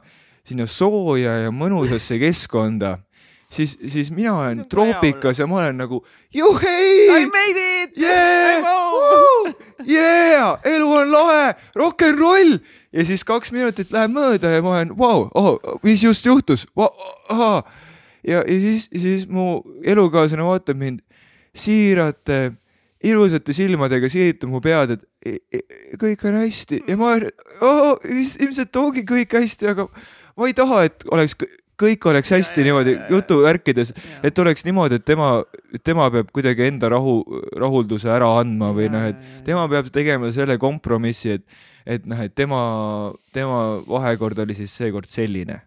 sinna sooja ja mõnusasse keskkonda, siis, siis mina olen troopikas ja ma olen nagu I juhei, made it! Yeah! Wow!, yeah, elu on lahe, rock n roll! Ja siis kaks minutit läheb mööda ja ma olen, vau, oh, mis just juhtus? Wow,, ja, ja siis, siis mu elukaaslane vaatab mind siirate, ilusate silmadega siritab mu pead, et kõik on hästi. Ja ma olen oh,, ilmselt ongi kõik hästi, aga ma ei taha, et oleks, kõik oleks hästi Ja, niimoodi jutuvärkides, et oleks niimoodi, et tema, tema peab kuidagi enda rahu, rahulduse ära andma või noh, et tema peab tegema selle kompromissi, et, et noh, et tema, tema vahekord oli siis seekord selline,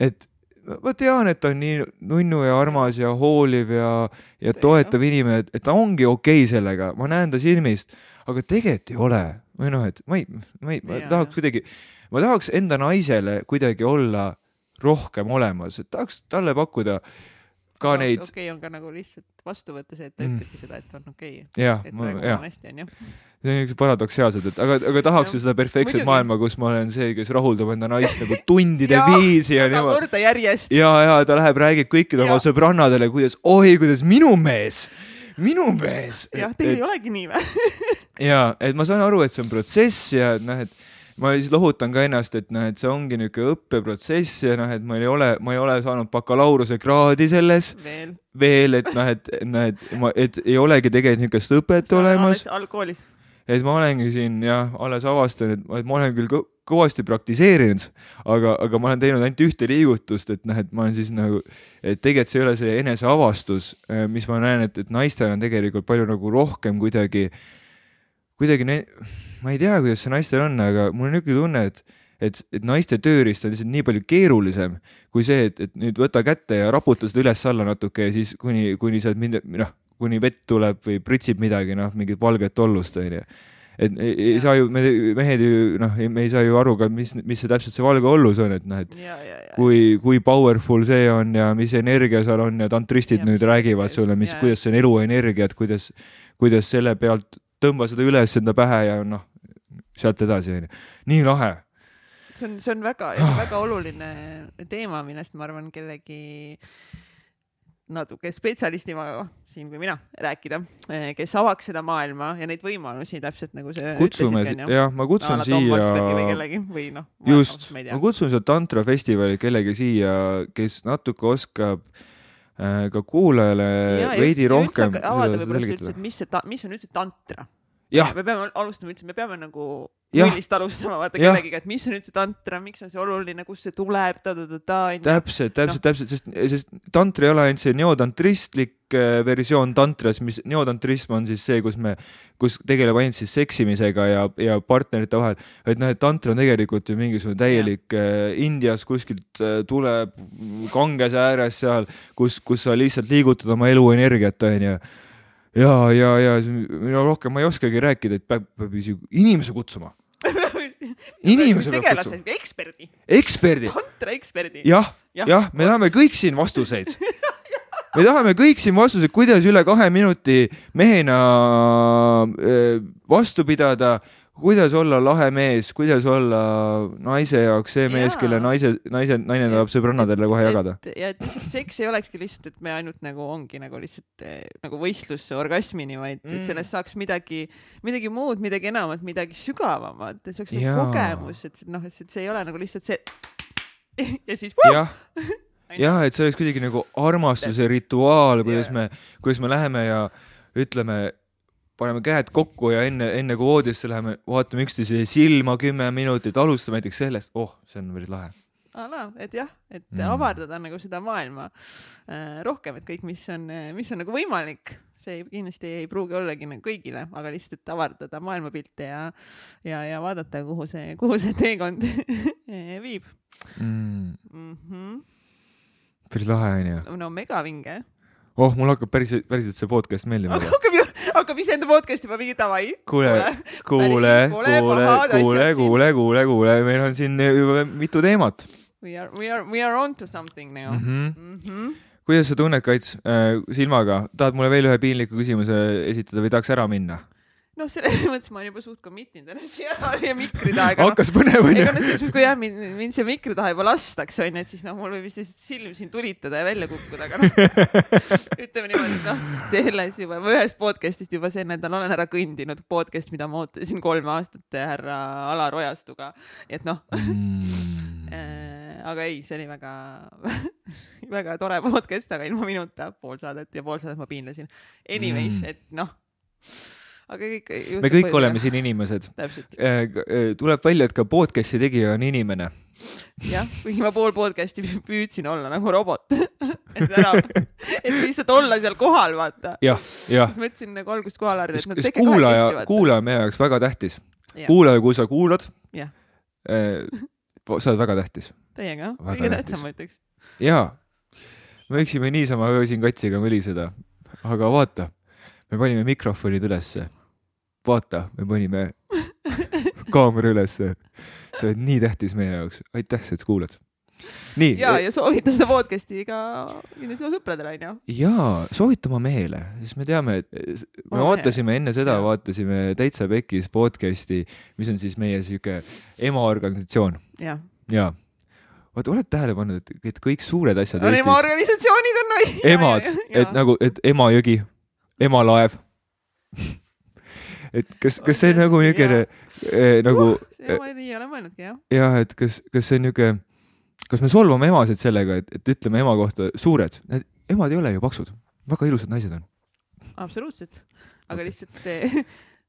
et ma tean, et ta on nii nunnu ja armas ja hooliv ja, ja toetav inimene, et ta ongi okei okay sellega, ma näen ta silmist, aga tegelikult ei ole või noh, et ma ei, ma ei, ma Jaa. tahaks kuidagi, ma tahaks enda naisele kuidagi olla rohkem olemas, et tahaks talle pakkuda ka neid, okei on ka nagu lihtsalt vastu võtta see, et ta Mm. ütlebki seda, et on okei okay., et praegu on, hästi onju. see on niisugused paradoksaalsed, et aga, aga tahaks ju Jah. seda perfektset Muidugi. maailma, kus ma olen see, kes rahuldab enda naist nagu tundide [laughs] Jaa, viisi ja niimoodi. korda järjest. ja, ja ta läheb, räägib kõikidele oma sõbrannadele, kuidas, oi, kuidas minu mees, minu mees. jah, teil ei olegi nii või? [laughs] ja, et ma saan aru, et see on protsess ja noh, et ma siis lohutan ka ennast, et noh, et see ongi niisugune õppeprotsess ja noh, et ma ei ole, ma ei ole saanud bakalaureusekraadi selles veel. veel, et noh, et noh, et ma, et ei olegi tegelikult niisugust õpet olemas. algkoolis. et ma olengi siin jah, alles avastanud, et ma- olen küll kõ- kõvasti praktiseerinud, aga, aga ma olen teinud ainult ühte liigutust, et noh, et ma olen siis nagu, et tegelikult see ei ole see eneseavastus, mis ma näen, et, et naistel on tegelikult palju nagu rohkem kuidagi, kuidagi ne-, ma ei tea, kuidas see naistel on, aga mul on niisugune tunne, et et, et naiste tööriist on lihtsalt nii palju keerulisem kui see, et, et nüüd võta kätte ja raputa seda üles-alla natuke ja siis kuni, kuni sealt mind-, noh, kuni vett tuleb või pritsib midagi, noh, mingit valget tollust, onju. et ei, ei Jah. saa ju, me mehed ju noh, me ei saa ju aru ka, mis, mis see täpselt see valge ollus on, et noh, et ja, ja, ja. kui, kui powerful see on ja mis energia seal on ja tantristid Ja nüüd räägivad sulle, mis kuidas see on eluenergia, et kuidas, kuidas selle pealt tõmba seda üles enda pähe ja noh, sealt edasi onju. nii lahe see on, see on väga, väga oluline teema, millest ma arvan, kellegi natuke spetsialistimaga siin kui mina rääkida, kes avaks seda maailma ja neid võimalusi täpselt nagu see kutsume, jah, ma kutsun siia, või kellegi või noh. just, ma kutsun sealt Tantra festivali kellegi siia, kes natuke oskab äh, ka kuulajale veidi rohkem avada võib-olla üldse, et. mis see, mis on üldse tantra. Me peame alustama üldse, me peame nagu nullist alustama, vaata kellegiga, et mis on üldse tantra, miks on see oluline, kust see tuleb, ta-ta-ta-ta onju. täpselt, täpselt, täpselt, sest, sest tantra ei ole ainult see neotantristlik äh, versioon tantras, mis neotantrism on siis see, kus me, kus tegeleb ainult siis seksimisega ja, ja partnerite vahel, et noh, et tantra on tegelikult ju mingisugune täielik äh, Indias kuskilt äh, tuleb kangese ääres seal, kus, kus sa lihtsalt liigutad oma eluenergiat, onju ja, ja, ja mina rohkem ma ei oskagi rääkida, et peab, peab inimese kutsuma, [laughs] Inimese peab kutsuma., eksperdi, eksperdi, tantra eksperdi. jah, Jah. jah, me tahame kõik siin vastuseid. me tahame kõik siin vastuseid, kuidas üle kahe minuti mehena äh, vastu pidada, kuidas olla lahe mees, kuidas olla naise jaoks see mees, kelle naise, naise, naine tahab sõbrannadele kohe jagada. ja et seks ei olekski lihtsalt, et me ainult nagu ongi nagu lihtsalt eh, nagu võistlus orgasmini, vaid et Mm. sellest saaks midagi, midagi muud, midagi enamat, midagi sügavamat, et see oleks nagu kogemus, et noh, et see ei ole nagu lihtsalt see [laughs] ja siis jah, [laughs] jah, et see oleks kuidagi nagu armastuse rituaal, kuidas Jaa. me, kuidas me läheme ja ütleme, paneme käed kokku ja enne, enne kui voodisse läheme, vaatame üksteisele silma kümme minutit, alustame näiteks sellest, oh, see on päris lahe. ala, et jah, et Mm. avardada nagu seda maailma äh, rohkem, et kõik, mis on, mis on nagu võimalik, see ei, kindlasti ei pruugi ollagi nagu kõigile, aga lihtsalt et avardada maailmapilte ja ja, ja vaadata, kuhu see, kuhu see teekond [laughs] viib Mm, mm. -hmm. päris lahe onju. no megavinge. oh, mul hakkab päris, päriselt see podcast meeldima. [laughs] hakkab ju, hakkab iseenda podcast juba mingi davai. kuule, kuule, kuule, kuule, kuule, kuule, kuule, meil on siin juba mitu teemat We are, we are, we are on to something now mm. -hmm. mm. -hmm. kuidas sa tunned, Kats äh,, silmaga, tahad mulle veel ühe piinliku küsimuse esitada või tahaks ära minna? noh, selles [laughs] mõttes ma olen juba suht committed ennast siia [laughs] ja mikri taha, noh, hakkas põnev onju ega noh, selles mõttes, kui jah, mind, mind siia mikri taha juba lastakse, onju, et siis noh, mul võib vist lihtsalt silm siin tulitada ja välja kukkuda, aga noh, [laughs] ütleme niimoodi, et noh, selles juba, ma ühest podcast'ist juba see nädal olen ära kõndinud, podcast, mida ma ootasin kolm aastat härra Alar Ojastuga, et noh mm.. äh,, aga ei, see oli väga, väga tore podcast, aga ilma minuta pool saadet ja pool saadet ma piinlesin. Anyways mm., et noh, aga kõik. me kõik oleme siin inimesed. täpselt, tuleb välja, et ka podcast'i tegija on inimene. jah, kuigi ma pool podcast'i püüdsin olla nagu robot. [laughs] et ära, et lihtsalt olla seal kohal, vaata. jah, jah. siis ma ütlesin nagu algusest kohal ära, et no tege kuulaja, kuulaja on meie jaoks väga tähtis. Jah. kuulaja, kui sa kuulad Jah., sa oled väga tähtis. Teiega, kõige tähtsam ma ütleks. jaa, me võiksime niisama siin katsiga möliseda, aga vaata, me panime mikrofonid ülesse. vaata, me panime kaamera ülesse. see on nii tähtis meie jaoks, aitäh, et kuulad. nii, ja, ja soovitan seda podcast'i ka kindlasti oma sõpradele, onju. jaa, soovita oma mehele, sest me teame, et me Oma vaatasime enne seda, vaatasime Täitsa Pekis podcast'i, mis on siis meie sihuke emaorganisatsioon jah. ja vaata, oled tähele pannud, et, kõik suured asjad ema Eestis, organisatsioonid on naised. emad, [laughs] et nagu, et Emajõgi, Emalaev. [laughs] et kas, kas see on nagu niisugune eh, nagu see ma nii ei ole mõelnudki, jah. jah, et kas, kas see on niisugune, kas me solvame emasid sellega, et, et ütleme ema kohta suured, need emad ei ole ju paksud, väga ilusad naised on. absoluutselt. aga lihtsalt eh,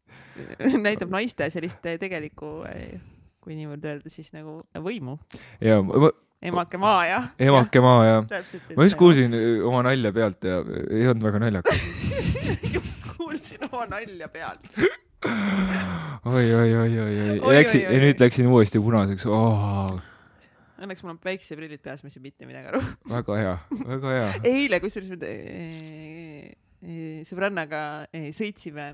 [laughs] näitab naiste sellist tegelikku, kui niimoodi öelda, siis nagu võimu. ja ma, emake maa ja. emake maa ja ma just. kuulsin öö, oma nalja pealt ja ei olnud väga naljakas. [laughs] just kuulsin oma nalja pealt. oi, oi, oi, oi, oi, Oi, läksin oi, ja oi. nüüd läksin uuesti punaseks oh,. Õnneks mul on päikseprillid peas, ma ei saa mitte midagi aru. väga hea, väga hea. [laughs] eile, kusjuures sõbrannaga sõitsime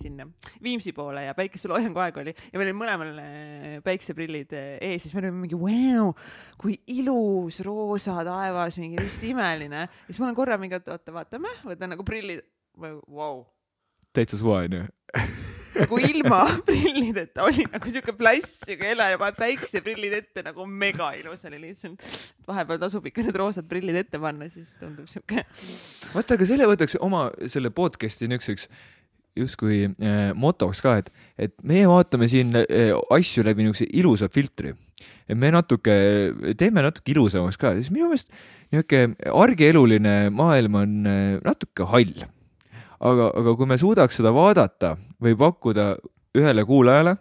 sinna Viimsi poole ja päikeseloojangu aeg oli. Ja meil oli mõlemal päikseprillid ees, siis me olime mingi vau, kui ilus roosa taevas, mingi hästi imeline. ja siis ma olen korra mingi, oota, vaatame, võtan nagu prillid, vau, täitsa suva onju. [laughs] nagu ilma [laughs] prillideta oli nagu siuke plass, siuke hele ja paned päikseprillid ette nagu mega ilus oli lihtsalt. vahepeal tasub ikka need roosad prillid ette panna, siis tundub siuke. vaata, aga selle võtaks oma selle podcast'i niisuguseks justkui äh, motoks ka, et, et meie vaatame siin äh, asju läbi niisuguse ilusa filtri. et me natuke, teeme natuke ilusamaks ka, siis minu meelest niisugune argieluline maailm on äh, natuke hall. aga, aga kui me suudaks seda vaadata või pakkuda ühele kuulajale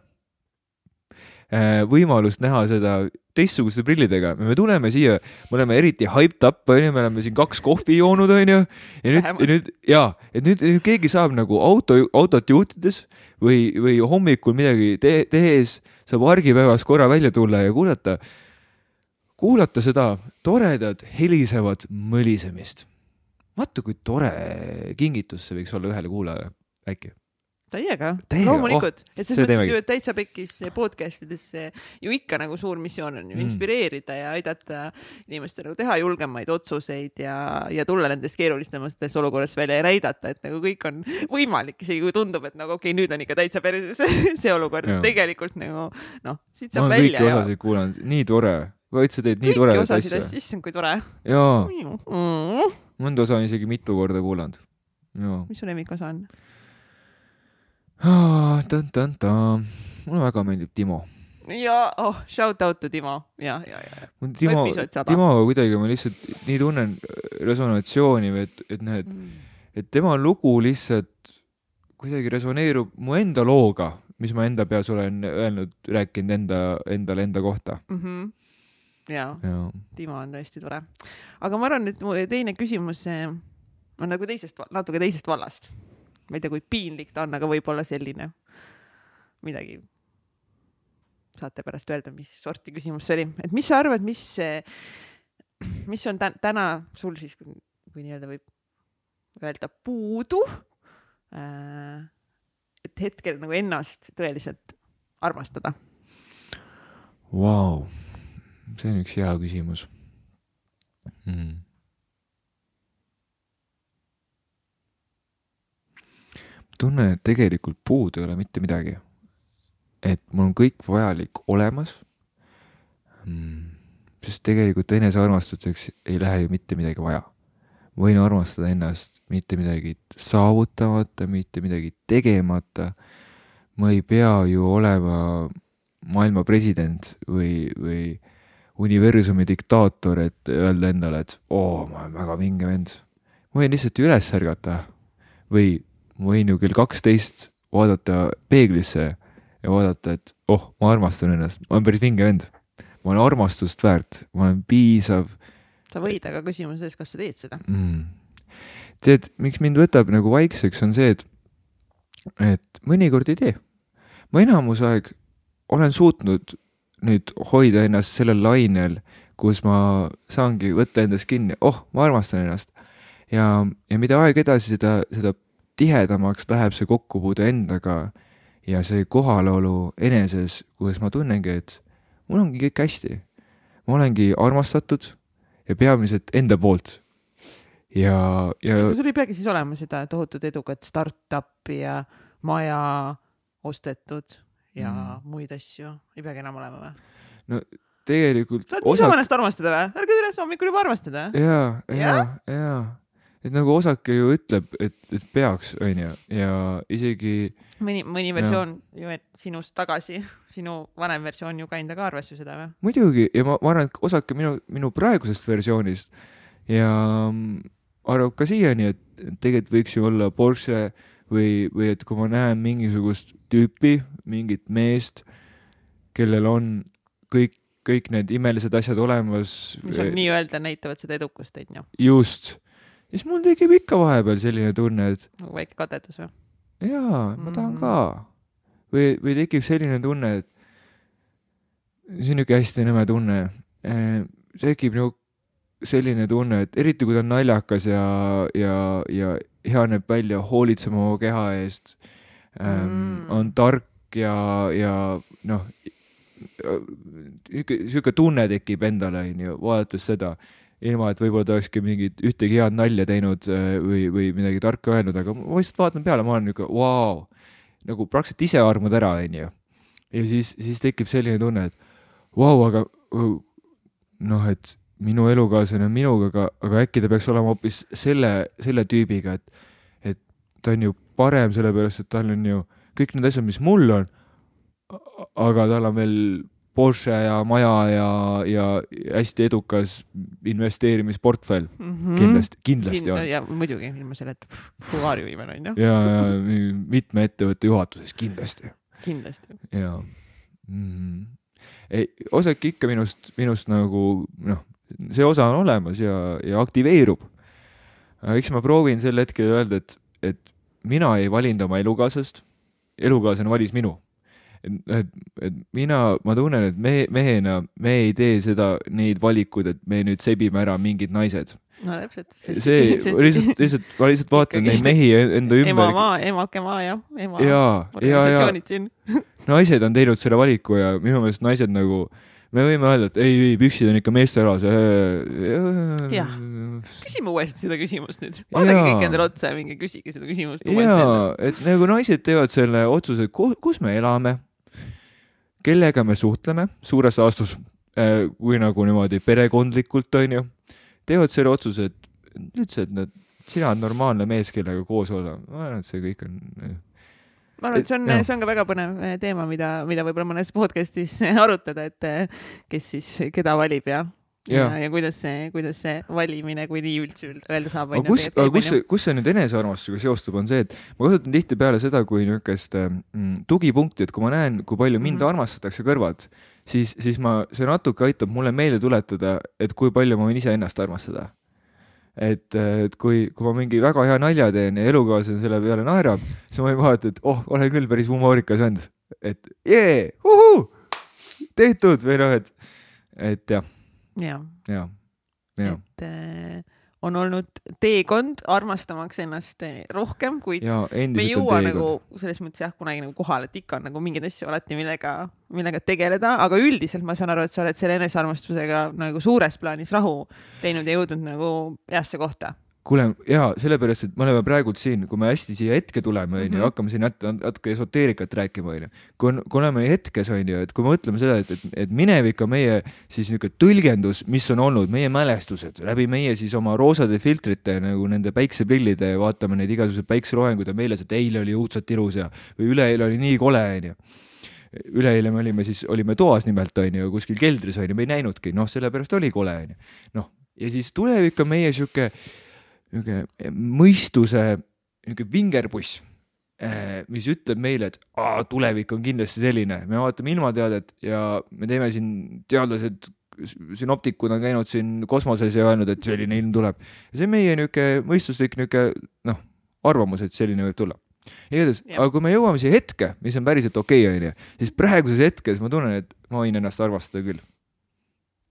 äh, võimalust näha seda teistsuguste prillidega, me tuleme siia, me oleme eriti hyped up, onju, me oleme siin kaks kohvi joonud, onju. ja nüüd, ja nüüd ja, et nüüd nüüd keegi saab nagu auto, autot juhtides või, või hommikul midagi te tehes saab argipäevas korra välja tulla ja kuulata, kuulata seda toredat helisevat mõlisemist. vaata, kui tore kingitus see võiks olla ühele kuulajale, äkki. täiega, Täiega, loomulikult oh,, et selles mõttes ju, täitsa pekkis podcast ides ju ikka nagu suur missioon on ju Mm. inspireerida ja aidata inimestel nagu teha julgemaid otsuseid ja, ja tulla nendest keerulisematest olukordadest välja ja näidata, et nagu kõik on võimalik, isegi kui tundub, et nagu okei okay,, nüüd on ikka täitsa perses [laughs] see olukord tegelikult nagu noh, siit ma saab olen kõiki välja osasid kuulanud, nii tore. vaid sa teed nii asja. asju, issand kui tore jaa, mm.. Mõnda osa on isegi mitu korda kuulanud. mis su lemmikosa on? tan-tan-tan, mulle väga meeldib Timo. ja oh, shout out to Timo ja, ja, ja. Timo. Timoga kuidagi ma lihtsalt nii tunnen resonatsiooni, et, et need, et tema lugu lihtsalt kuidagi resoneerub mu enda looga, mis ma enda peas olen öelnud, rääkinud enda, endale enda kohta. mm. -hmm. Ja jaa. Timo on tõesti tore. aga ma arvan, et mu teine küsimus eh, on nagu teisest, natuke teisest vallast. ma ei tea, kui piinlik ta on, aga võib-olla selline midagi. saate pärast öelda, mis sorti küsimus see oli, et mis sa arvad, mis, mis on tä täna sul siis, kui nii-öelda võib öelda puudu äh,. et hetkel nagu ennast tõeliselt armastada. Vau, see on üks hea küsimus mm.. tunnen, et tegelikult puudu ei ole mitte midagi. et mul on kõik vajalik olemas mm.. sest tegelikult enesearmastuseks ei lähe ju mitte midagi vaja. võin armastada ennast mitte midagi saavutamata, mitte midagi tegemata. ma ei pea ju olema maailma president või, või universumi diktaator, et öelda endale, et oo, ma olen väga vinge vend. ma võin lihtsalt üles ärgata või ma võin ju kell kaksteist vaadata peeglisse ja vaadata, et oh, ma armastan ennast, ma olen päris vinge vend. ma olen armastust väärt, ma olen piisav sa võid, aga küsimus on selles, kas sa teed seda. mm.. tead, miks mind võtab nagu vaikseks, on see, et, et mõnikord ei tee. ma enamus aeg olen suutnud nüüd hoida ennast sellel lainel, kus ma saangi võtta endast kinni, oh, ma armastan ennast. ja, ja mida aeg edasi, seda, seda tihedamaks läheb see kokkupuude endaga ja see kohalolu eneses, kus ma tunnengi, et mul ongi kõik hästi. ma olengi armastatud ja peamiselt enda poolt. ja, ja sul ei peagi siis olema seda tohutut edukat startup'i ja maja ostetud ja mm. muid asju, ei peagi enam olema või? tegelikult sa oled niisama ennast armastada või? ärge üles hommikul juba armastada. ja, ja ja, et nagu osake ju ütleb, et, et peaks, onju, ja isegi mõni, mõni versioon ju et sinust tagasi, sinu vanem versioon ju kinda ka arvas ju seda või? muidugi ja ma, ma arvan, et osake minu, minu praegusest versioonist ja mm, arvab ka siiani, et tegelikult võiks ju olla Porsche või, või et kui ma näen mingisugust tüüpi, mingit meest, kellel on kõik, kõik need imelised asjad olemas. mis on nii-öelda näitavad seda edukust, onju. just, siis mul tekib ikka vahepeal selline tunne, et nagu väike kadedus või? jaa, ma tahan Mhm. ka. või, või tekib selline tunne, et see on niisugune hästi nõme tunne. tekib nagu selline tunne, et eriti kui ta on naljakas ja, ja, ja hea näeb välja, hoolitseb oma keha eest ähm, Mm., on tark ja, ja noh, niisugune, niisugune tunne tekib endale, onju, vaadates seda ilma, et võib-olla ta olekski mingit ühtegi head nalja teinud äh, või, või midagi tarka öelnud, aga ma lihtsalt vaatan peale, ma olen niuke, vau, nagu praktiliselt ise armud ära, onju. ja siis, siis tekib selline tunne, et vau, aga noh, et minu elukaaslane on minuga, aga, aga äkki ta peaks olema hoopis selle, selle tüübiga, et, et ta on ju parem sellepärast, et tal on ju kõik need asjad, mis mul on, aga tal on veel Porsche ja maja ja, ja hästi edukas investeerimisportfell kindlasti, kindlasti on. Mhm. ja muidugi, ilma selleta, are you even onju, ja, ja mitme ettevõtte juhatuses kindlasti kindlasti. ja mm.. ei, osake ikka minust, minust nagu noh, see osa on olemas ja, ja aktiveerub. eks ma proovin sel hetkel öelda, et, et mina ei valinud oma elukaaslast, elukaaslane valis minu. et, et, mina, ma tunnen, et me mehena me ei tee seda, neid valikuid, et me nüüd sebime ära mingid naised. no täpselt. see [laughs] lihtsalt, lihtsalt, ma lihtsalt vaatan neid mehi enda ümber. emamaa, emakemaa jah, ema ja, ja, ja organisatsioonid siin. [laughs] naised on teinud selle valiku ja minu meelest naised nagu, me võime öelda, et ei, ei püksid on ikka meeste ala, see. Jah. küsime uuesti seda küsimust nüüd. vaadake kõik endale otsa ja minge küsige seda küsimust uuesti jaa et nagu naised teevad selle otsuse, kus me elame, kellega me suhtleme, suures laastus, kui nagu niimoodi perekondlikult onju, teevad selle otsuse, et üldse, et nad, sina oled normaalne mees, kellega koos olla, ma arvan, et see kõik on. Ma arvan, et see on see on ka väga põnev eh, teema, mida, mida võib-olla mõnes podcast'is arutada, et eh, kes siis keda valib ja, ja Jaa., ja kuidas see, kuidas see valimine, kui nii üldse üld- öelda saab. aga kus, aga kus kus see nüüd enesearmastusega seostub, on see, et ma kasutan tihtipeale seda kui niisugust mm, tugipunkti, et kui ma näen, kui palju mind Mhm. armastatakse kõrvalt, siis, siis ma, see natuke aitab mulle meelde tuletada, et kui palju ma võin iseennast armastada. et, et kui, kui ma mingi väga hea nalja teen ja elukaaslane selle peale naerab, siis ma võin vaadata, et oh, olen küll päris humoorikas vend, et jee, tehtud või noh, et, et jah, ja, ja, ja, et eh, on olnud teekond armastamaks ennast eh, rohkem, kuid ja me ei jõua nagu selles mõttes jah, kunagi nagu kohale, et ikka on nagu mingeid asju alati, millega, millega tegeleda, aga üldiselt ma saan aru, et sa oled selle enesearmastusega nagu suures plaanis rahu teinud ja jõudnud nagu heasse kohta. Kuule ja sellepärast, et me oleme praegult siin, kui me hästi siia hetke tuleme, onju, Mhm. hakkame siin nat- natuke esoteerikat rääkima, onju. kui on, kui oleme hetkes, onju, et kui me mõtleme seda, et, et, et minevik on meie siis niisugune tõlgendus, mis on olnud meie mälestused läbi meie siis oma roosade filtrite nagu nende päikseprillide, vaatame neid igasuguseid päikseloojanguid ja meeles, et eile oli õudselt ilus ja või üleeile oli nii kole, onju üleeile me olime siis, olime toas nimelt onju, kuskil keldris onju, me ei näinudki, noh, sellepärast oli kole onju. noh, ja siis tulevik on meie sihuke, niisugune mõistuse niisugune vingerpuss, mis ütleb meile, et aa, tulevik on kindlasti selline, me vaatame ilmateadet ja me teeme siin teadlased, sünoptikud on käinud siin kosmoses ja öelnud, et selline ilm tuleb. see on meie niisugune mõistuslik niisugune noh, arvamus, et selline võib tulla. igatahes, aga kui me jõuame siia hetke, mis on päriselt okei okay,, onju, siis praeguses hetkes ma tunnen, et ma võin ennast armastada küll.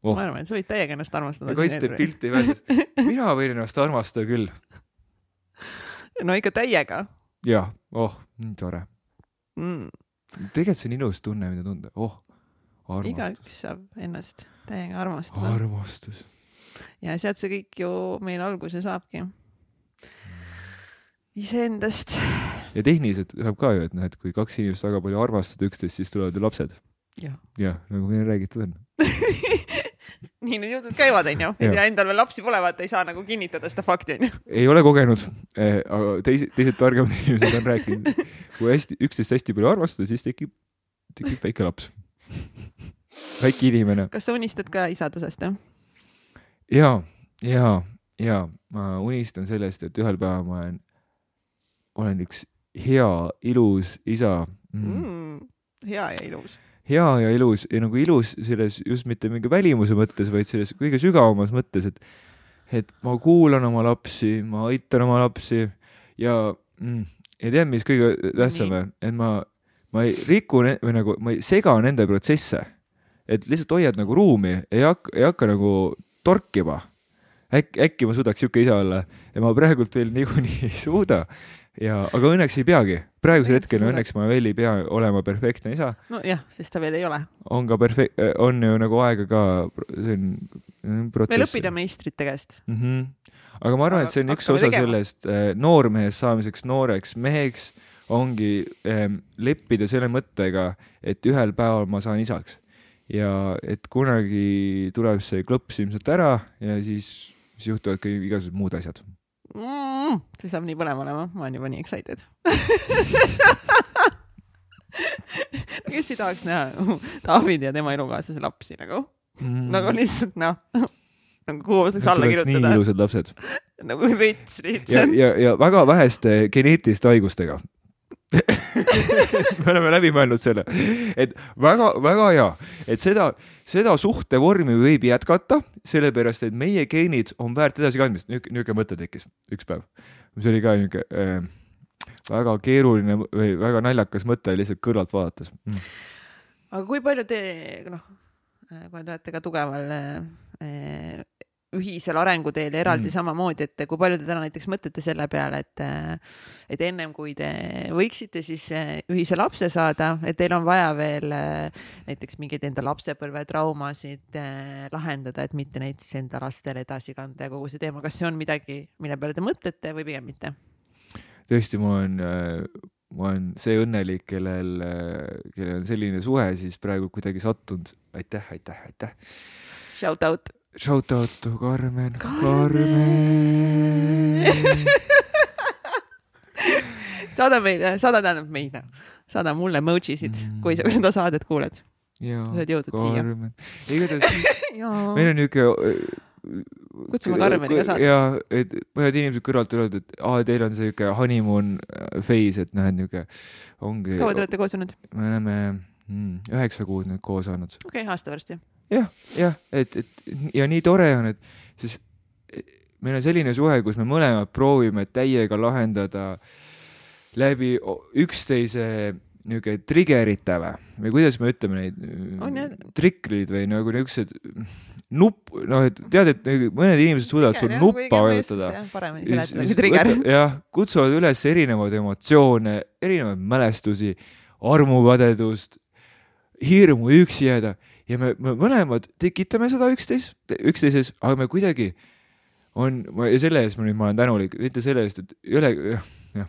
Oh. ma arvan, et sa võid täiega ennast armastada. kaitste pilti väljas. [laughs] mina võin ennast armastada küll. no ikka täiega jah, oh, nii tore. mm.. tegelikult see on ilus tunne, mida tunda, oh, armastus, igaüks saab ennast täiega armastada. armastus. ja sealt see kõik ju meil alguse saabki. iseendast. ja tehniliselt saab ka ju, et noh, et kui kaks inimest väga palju armastavad üksteist, siis tulevad ju lapsed. jah. jah, nagu meil räägitud on. [laughs] [laughs] nii need jutud käivad, onju. Ja endal veel lapsi pole, vaata ei saa nagu kinnitada seda fakti, onju. [laughs] ei ole kogenud eh,, aga teised, teised targemad [laughs] inimesed on rääkinud, kui hästi, üksteist hästi palju armastada, siis tekib, tekib väike laps. väike inimene. kas sa unistad ka isadusest, jah? ja, ja, ja ma unistan sellest, et ühel päeval ma olen, olen üks hea, ilus isa mm.. mm,. hea ja ilus. Hea ja ilus ja nagu ilus selles just mitte mingi välimuse mõttes, vaid selles kõige sügavamas mõttes, et et ma kuulan oma lapsi, ma aitan oma lapsi ja mm, ja tead, mis kõige tähtsam või, et ma, ma ei riku või nagu ma ei sega nende protsesse, et lihtsalt hoiad nagu ruumi, ei hakka, ei hakka nagu torkima. äkki, äkki ma suudaks sihuke isa olla ja ma praegult veel niikuinii [laughs] ei suuda ja, aga õnneks ei peagi, praegusel hetkel õnneks ma veel ei pea olema perfektne isa nojah, sest ta veel ei ole. on ka perfekt, on ju nagu aega ka, see on mm, protsess. veel õppida meistrite käest. mm. -hmm. aga ma arvan, et see on üks osa tegema. sellest äh, noormehest saamiseks nooreks meheks ongi ähm, leppida selle mõttega, et ühel päeval ma saan isaks ja et kunagi tuleb see klops ilmselt ära ja siis, siis juhtuvad ka igasugused muud asjad. mm,. see saab nii põnev olema, ma olen juba nii excited. [laughs] kes ei tahaks näha David ja tema elukaaslase lapsi nagu mm., nagu lihtsalt noh, nagu kuhu saaks alla nii kirjutada, ilusad lapsed [laughs] nagu rits ja, lihtsalt. ja, ja väga väheste geneetiliste haigustega [laughs] me oleme läbi mõelnud selle, et väga-väga hea, et seda, seda suhtevormi võib jätkata, sellepärast et meie geenid on väärt edasikandmist, niisugune, niisugune mõte tekkis üks päev, mis oli ka niisugune äh, väga keeruline või väga naljakas mõte lihtsalt kõrvalt vaadates mm.. aga kui palju te, noh, kui te olete ka tugeval eh, ühisel arenguteel ja eraldi Mm. samamoodi, et kui palju te täna näiteks mõtlete selle peale, et et ennem kui te võiksite siis eh, ühise lapse saada, et teil on vaja veel eh, näiteks mingeid enda lapsepõlvetraumasid eh, lahendada, et mitte neid siis enda lastele edasi kanda ja kogu see teema, kas see on midagi, mille peale te mõtlete või pigem mitte? tõesti, ma olen, ma olen see õnnelik, kellel, kellel on selline suhe siis praegu kuidagi sattunud. aitäh, aitäh, aitäh. Shout out. Shout out to Karmen, Karmen. Saada meile, saada tähendab meile, saada mulle emojisid Mm. mm., kui sa seda saadet kuuled. sa oled jõudnud siia. Karmen. igatahes [laughs] jaa meil on niuke. Kutsume Karmeni ka saatesse. ja, et mõned inimesed kõrvalt tulevad, et aa, teil on siuke honeymoon phase, et noh, et niuke ongi. kaua te olete koos olnud? me oleme mm, üheksa kuud nüüd koos olnud. okei okay,, aasta varsti. jah, jah, et, et ja nii tore on, et siis meil on selline suhe, kus me mõlemad proovime täiega lahendada läbi üksteise niuke trigger'ite või, või kuidas me ütleme neid jah., trikrid või nagu niisugused nupp, noh, et tead, et nagu mõned inimesed suudavad sul nuppa vajutada. paremini seletada kui trigger. võta- jah, kutsuvad üles erinevaid emotsioone, erinevaid mälestusi, armukadedust, hirmu üksi jääda ja me, me mõlemad tekitame seda üksteis, üksteises, aga me kuidagi on, ja selle eest ma nüüd, ma olen tänulik, mitte selle eest, et ole, jah,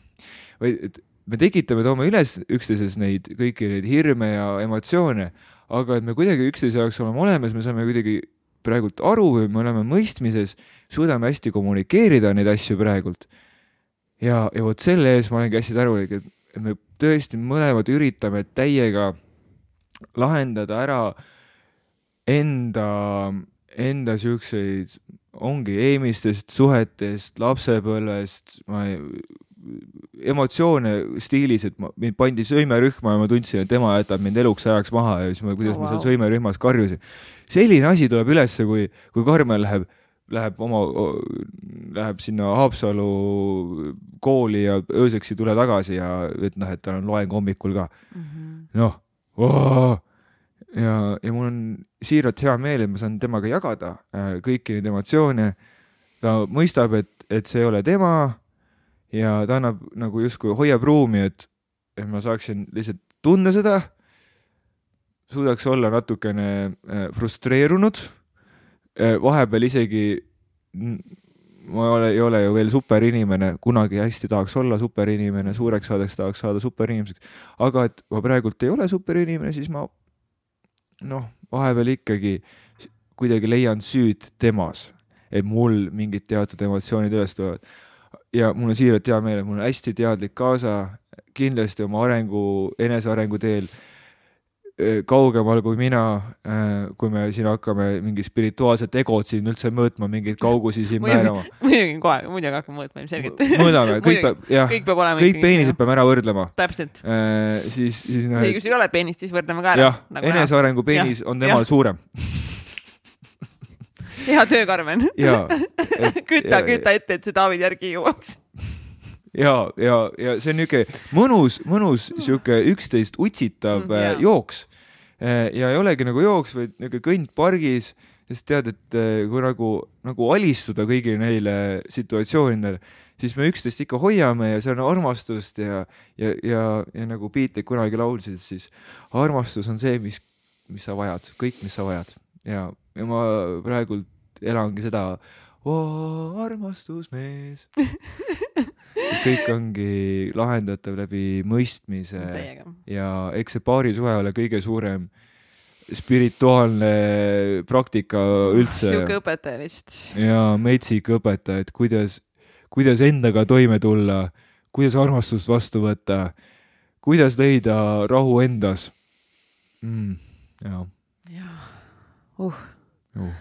vaid et me tekitame, toome üles üksteises neid kõiki neid hirme ja emotsioone, aga et me kuidagi üksteise jaoks oleme olemas, me saame kuidagi praegult aru või me oleme mõistmises, suudame hästi kommunikeerida neid asju praegult. ja, ja vot selle eest ma olengi hästi tänulik, et me tõesti mõlemad üritame täiega lahendada ära enda, enda siukseid, ongi eelmistest suhetest, lapsepõlvest, ma ei, emotsioone stiilis, et ma, mind pandi sõimerühma ja ma tundsin, et tema jätab mind eluks ajaks maha ja siis ma, kuidas Oh, ma seal sõimerühmas karjusin. selline asi tuleb ülesse, kui, kui Karmen läheb, läheb oma, läheb sinna Haapsalu kooli ja ööseks ei tule tagasi ja et noh, et tal on loeng hommikul ka Mhm. noh, ja, ja mul on siiralt hea meel, et ma saan temaga jagada äh, kõiki neid emotsioone. ta mõistab, et, et see ei ole tema ja ta annab nagu justkui hoiab ruumi, et, et ma saaksin lihtsalt tunda seda. suudaks olla natukene äh, frustreerunud. vahepeal isegi ma ole, ei ole ju veel superinimene, kunagi hästi tahaks olla superinimene, suureks saades tahaks saada superinimeseks, aga et ma praegult ei ole superinimene, siis ma noh, vahepeal ikkagi kuidagi leian süüd temas, et mul mingid teatud emotsioonid üles tulevad. ja mul on siiralt hea meel, et mul on hästi teadlik kaasa, kindlasti oma arengu, enesearengu teel kaugemal kui mina, kui me siin hakkame mingi spirituaalset egot siin üldse mõõtma, mingeid kaugusi siin määrama. muidugi kohe, muidugi hakkame mõõtma ilmselgelt. mõõdame, kõik peab, jah, kõik kõik peenised. peame ära võrdlema. täpselt. siis, siis noh, kui sul ei ole peenist, siis võrdleme ka ära. jah, enesearengu peenis on temal jah. suurem [laughs] hea töö, Karmen. ja, [laughs] küta, Ja- küta ette, et see Taavi järgi jõuaks. ja, ja, ja see on niuke mõnus, mõnus sihuke üksteist utsitav Mm, mm, jaa. jooks. ja ei olegi nagu jooks, vaid niuke kõnd pargis, sest tead, et eh, kui nagu, nagu alistuda kõigile neile situatsioonidele, siis me üksteist ikka hoiame ja see on armastust ja, ja, ja, ja nagu Beatles kunagi laulsid, siis armastus on see, mis, mis sa vajad, kõik, mis sa vajad ja, ja ma praegult elangi seda, armastus mees [laughs] [laughs] kõik ongi lahendatav läbi mõistmise Teiega. ja eks see paarisuhe ole kõige suurem spirituaalne praktika üldse sihuke õpetaja lihtsalt. ja metsik õpetaja, et kuidas, kuidas endaga toime tulla, kuidas armastust vastu võtta, kuidas leida rahu endas mm,. ja, jah, uh, uh.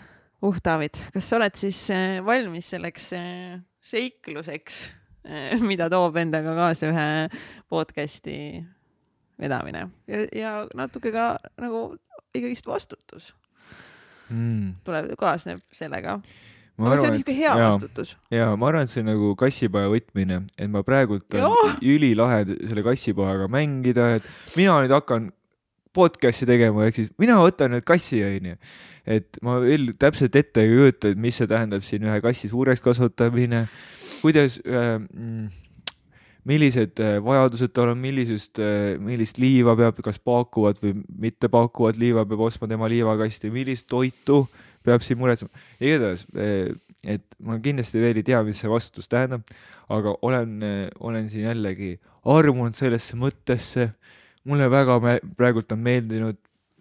uh, David, kas sa oled siis äh, valmis selleks äh, seikluseks, [laughs] mida toob endaga kaasa ühe podcast'i vedamine ja, ja natuke ka nagu ikkagist vastutus Mm. tuleb, kaasneb sellega. aga see on arvan, niisugune hea jaa, vastutus. ja ma arvan, et see nagu kassipaja võtmine, et ma praegult Jah. ülilahe selle kassipajaga mängida, et mina nüüd hakkan podcast'i tegema, ehk siis mina võtan nüüd kassi, onju. et ma veel täpselt ette ei kujuta, et mis see tähendab siin ühe kassi suureks kasvatamine, kuidas äh,, millised äh, vajadused tal on, millisest äh,, millist liiva peab, kas paakuvat või mitte paakuvat liiva peab ostma tema liivakasti, millist toitu peab siin muretsema. igatahes, et ma kindlasti veel ei tea, mis see vastutus tähendab, aga olen, olen siin jällegi armunud sellesse mõttesse. mulle väga praegult on meeldinud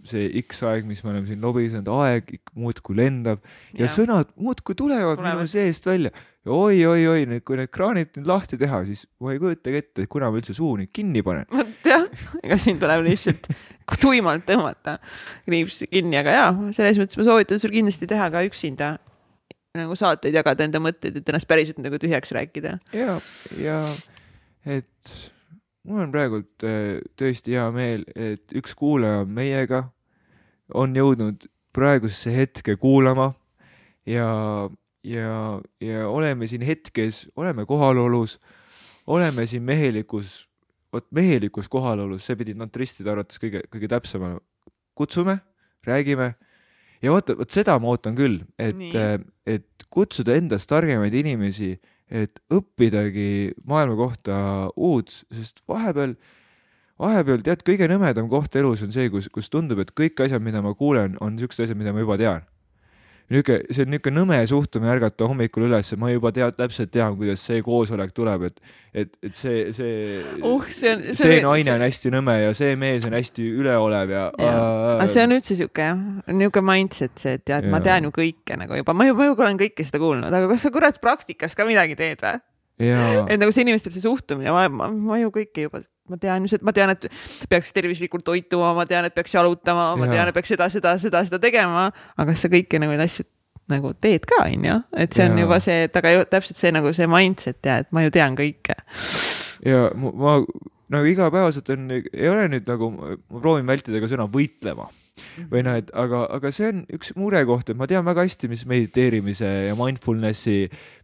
see X aeg, mis me oleme siin lobisenud, aeg muudkui lendab ja, ja sõnad muudkui tulevad, tulevad minu seest välja ja oi-oi-oi, nüüd kui need kraanid nüüd lahti teha, siis ma ei kujutagi ette, kuna ma üldse suu nüüd kinni panen. jah, ega siin tuleb lihtsalt tuimalt tõmmata kriips kinni, aga jaa, selles mõttes ma soovitan sul kindlasti teha ka üksinda nagu saateid jagada enda mõtteid, et ennast päriselt nagu tühjaks rääkida. ja, ja et mul on praegult äh, tõesti hea meel, et üks kuulaja meiega on jõudnud praegusesse hetke kuulama ja, ja, ja oleme siin hetkes, oleme kohalolus, oleme siin mehelikus, vot mehelikus kohalolus, see pidi tantristide arvates kõige, kõige täpsem olema. kutsume, räägime ja vaata, vot seda ma ootan küll, et Nii., et kutsuda endast targemaid inimesi, et õppidagi maailma kohta uut, sest vahepeal, vahepeal tead, kõige nõmedam koht elus on see, kus, kus tundub, et kõik asjad, mida ma kuulen, on siuksed asjad, mida ma juba tean. niisugune, see on niisugune nõme suhtumine ärgata hommikul üles, ma juba tean, täpselt tean, kuidas see koosolek tuleb, et, et, et see, see uh, see on, see naine on hästi nõme ja see mees on hästi üleolev ja, aga see on üldse sihuke jah, niisugune mindset see, et tead, ma Jaa. tean ju kõike nagu juba, ma ju, ma ju olen kõike seda kuulnud, aga kas sa kurat praktikas ka midagi teed või? et nagu see inimestel see suhtumine, ma, ma, ma ju kõike juba, ma tean ju seda, ma tean, et peaks tervislikult toituma, ma tean, et peaks jalutama, ma Jaa. tean, et peaks seda, seda, seda, seda tegema, aga sa kõiki nagu neid asju nagu teed ka, onju, et see on Jaa. juba see, et aga ju täpselt see nagu see mindset ja et ma ju tean kõike. ja ma, ma nagu igapäevaselt on, ei ole nüüd nagu, ma proovin vältida ka sõna võitlema või noh, et aga, aga see on üks murekoht, et ma tean väga hästi, mis mediteerimise ja mindfulness'i,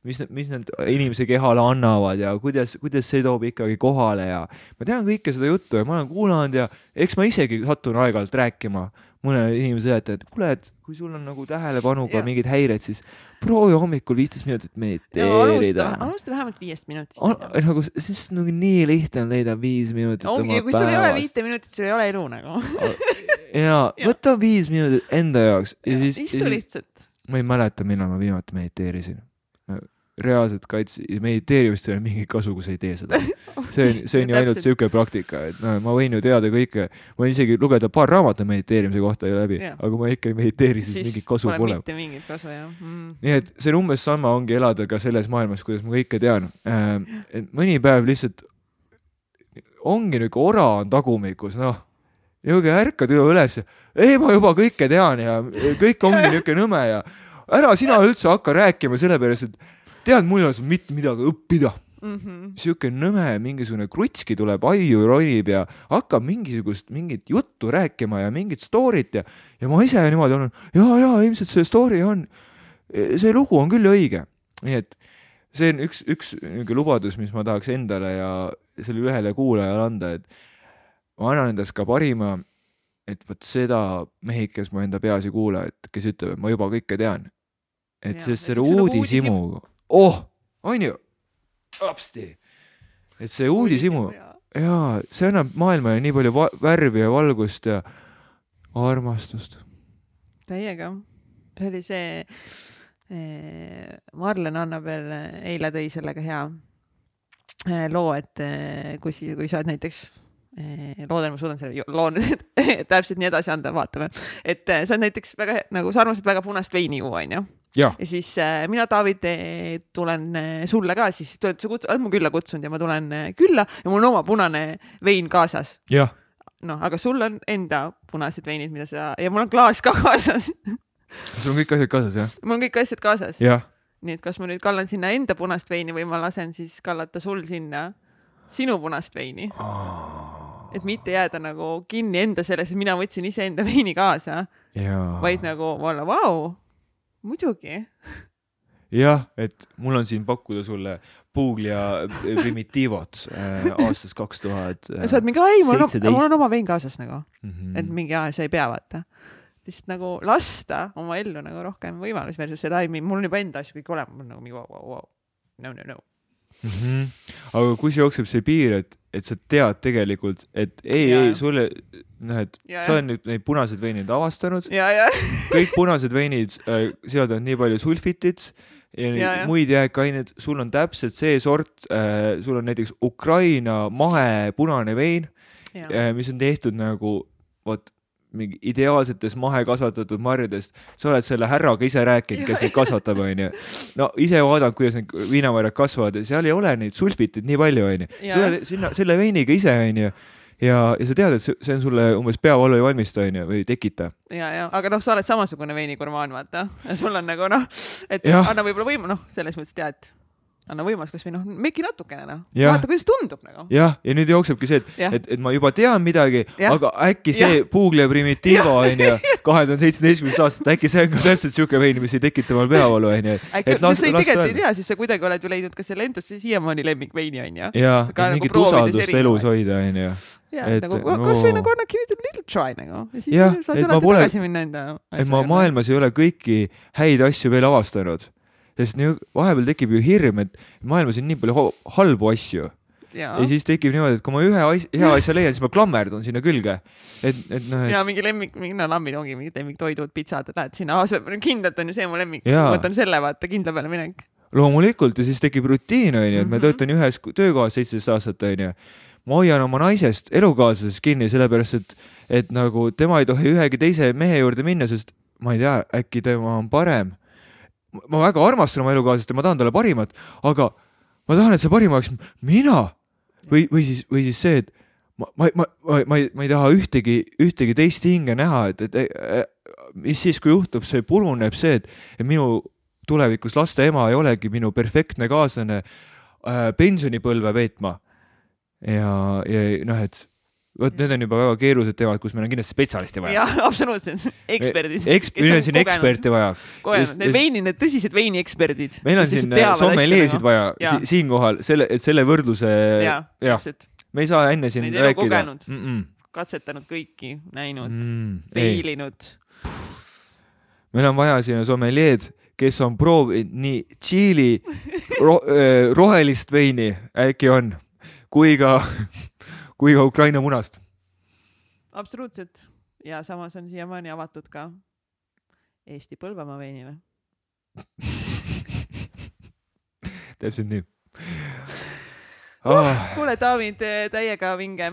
mis, mis need inimese kehale annavad ja kuidas, kuidas see toob ikkagi kohale ja ma tean kõike seda juttu ja ma olen kuulanud ja eks ma isegi satun aeg-ajalt rääkima mõnele inimesele, et, et kuule, et kui sul on nagu tähelepanuga mingeid häireid, siis proovi hommikul viisteist minutit mediteerida., alusta vähemalt viiest minutist. nagu, sest nagu nii lihtne on leida viis minutit ongi, kui sul ei ole viite minutit, sul ei ole elu nagu. [laughs] ja Jah. võta viis minutit enda jaoks ja siis, istu lihtsalt. ma ei mäleta, millal ma viimati mediteerisin. reaalselt kaitse, mediteerimist ei ole mingit kasu, kui sa ei tee seda. [laughs] see on, see on ju ainult siuke praktika, et no ma võin ju teada kõike, ma võin isegi lugeda paar raamatut mediteerimise kohta läbi, aga kui ma ikka ei mediteeri, siis mingit kasu pole mitte mingit kasu jah mm.. nii et see on umbes sama ongi elada ka selles maailmas, kuidas ma kõike tean. et mõni päev lihtsalt ongi niuke ora on tagumikus, noh, niisugune ärkad juba üles, ei ma juba kõike tean ja kõik ongi [laughs] niisugune nõme ja ära sina üldse hakka rääkima sellepärast, et tead, mul ei ole sul mitte midagi õppida mm -hmm. sihuke nõme mingisugune krutski tuleb aiu, ronib ja hakkab mingisugust mingit juttu rääkima ja mingit story't ja, ja ma ise niimoodi olen, ja, ja ilmselt see story on, see lugu on küll õige. nii et see on üks, üks niisugune lubadus, mis ma tahaks endale ja sellele ühele kuulajale anda, et ma annan endast ka parima, et vot seda mehikest ma enda peas ei kuula, et kes ütleb, et ma juba kõike tean. et sest selle uudishimu, oh, on ju apsti. et see uudishimu jaa, see annab maailmale nii palju värvi ja valgust ja armastust. täiega, see oli see Marlen Annabel eile tõi sellega hea loo, et kui siis, kui sa oled näiteks loodan, ma suudan selle loo nüüd [laughs] täpselt nii edasi anda, vaatame. et eh, sa oled näiteks väga, nagu sa armastasid väga punast veini juua, onju ja, siis äh, mina, David, tulen sulle ka, siis sa oled mu külla kutsunud ja ma tulen külla ja mul on oma punane vein kaasas. noh, aga sul on enda punased veinid, mida sa ja mul on klaas ka [laughs] kaasas sul on kõik asjad kaasas, jah? mul on kõik asjad kaasas. nii et kas ma nüüd kallan sinna enda punast veini või ma lasen siis kallata sul sinna sinu punast veini oh.? et mitte jääda nagu kinni enda selles, et mina võtsin iseenda veini kaasa, vaid nagu olla vau wow, muidugi. jah, et mul on siin pakkuda sulle Puglia Primitivot äh, aastast kaks tuhat. sa oled mingi, ei, mul on, mul on oma vein kaasas nagu mm, -hmm. et mingi, aa, sa ei pea vaata lihtsalt nagu lasta oma ellu nagu rohkem võimalusi versus seda, ei, mul on juba enda asju kõik olemas, mul nagu mingi vau, vau, vau, no, no, no mm. -hmm. aga kus jookseb see piir, et, et sa tead tegelikult, et ei, ei sulle, noh, et ja, sa oled nüüd neid punaseid veinid avastanud. [laughs] kõik punased veinid äh, sisaldavad nii palju sulfitit ja, ja, ja. muid jääkaineid, sul on täpselt see sort äh,, sul on näiteks Ukraina mahe punane vein, äh, mis on tehtud nagu vot mingi ideaalsetest mahekasvatatud marjadest, sa oled selle härraga ise rääkinud, kes neid kasvatab, onju. no ise vaadanud, kuidas need viinamarjad kasvavad ja seal ei ole neid sulfiteid nii palju, onju. sa oled sinna selle veiniga ise, onju ja, ja sa tead, et see, see on sulle umbes peavalu ei valmista, onju, või ei tekita. ja, ja, aga noh, sa oled samasugune veinigurmaan, vaata. sul on nagu noh, et ja. anna võib-olla võimu, noh, selles mõttes tead anna võimalus kasvõi noh, meki natukene noh, vaata kuidas tundub nagu. jah, ja nüüd jooksebki see, et, et, et ma juba tean midagi, aga äkki see Puglia Primitivo onju, kahe tuhande seitsmeteistkümnendast aastast, äkki see on ka täpselt siuke vein, mis ei tekita mul peavalu onju. äkki, sest sa tegelikult ei tea, siis sa kuidagi oled ju leidnud ka selle endast siiamaani lemmikveini onju. ja, ja mingit nagu usaldust elus hoida onju. Ja, et nagu no, kasvõi nagu anna give it a little try nagu. Ja siis ja, saad alati pole, tagasi minna enda et ma maailmas ei ole kõiki häid asju veel avastanud sest nii vahepeal tekib ju hirm, et maailmas on nii palju halbu asju. Ja. ja siis tekib niimoodi, et kui ma ühe asja, hea asja leian, siis ma klammerdun sinna külge. et, et noh et.... ja mingi lemmik, mingi no lambid ongi mingid lemmiktoidud, pitsad, lähed sinna, kindlalt on ju see mu lemmik, võtan selle vaata kindla peale minek. loomulikult ja siis tekib rutiin onju, et ma mhm. töötan ühes töökohas seitseteist aastat onju. ma hoian oma naisest, elukaaslasest kinni, sellepärast et, et nagu tema ei tohi ühegi teise mehe juurde minna, sest ma ei tea, äkki tema on parem ma väga armastan oma elukaaslast ja ma tahan talle parimat, aga ma tahan, et see parim oleks mina või, või siis, või siis see, et ma, ma, ma, ma, ma ei, ma ei taha ühtegi, ühtegi teist hinge näha, et, et mis siis, kui juhtub, see puruneb see, et, et minu tulevikus laste ema ei olegi minu perfektne kaaslane äh, pensionipõlve veetma. ja, ja noh, et vot need on juba väga keerulised teemad, kus meil on kindlasti spetsialisti vaja. jah, absoluutselt, eksperdid. Eks, meil on siin eksperti vaja. kogenud, need veini, need tõsised veinieksperdid. meil on siin sommeljeesid vaja ja. siinkohal selle, et selle võrdluse. jah ja. ja., me ei saa enne siin Neid rääkida. Mm -mm. katsetanud kõiki, näinud mm,, feilinud. meil on vaja siin sommeljeed, kes on proovinud nii Tšiili ro äh, [laughs] rohelist veini, äkki on, kui ka [laughs] kui ka Ukraina munast. absoluutselt. Ja samas on siiamaani avatud ka Eesti Põlvamaa veinile. [laughs] Täpselt nii. Ah.. kuule, David, täiega vinge.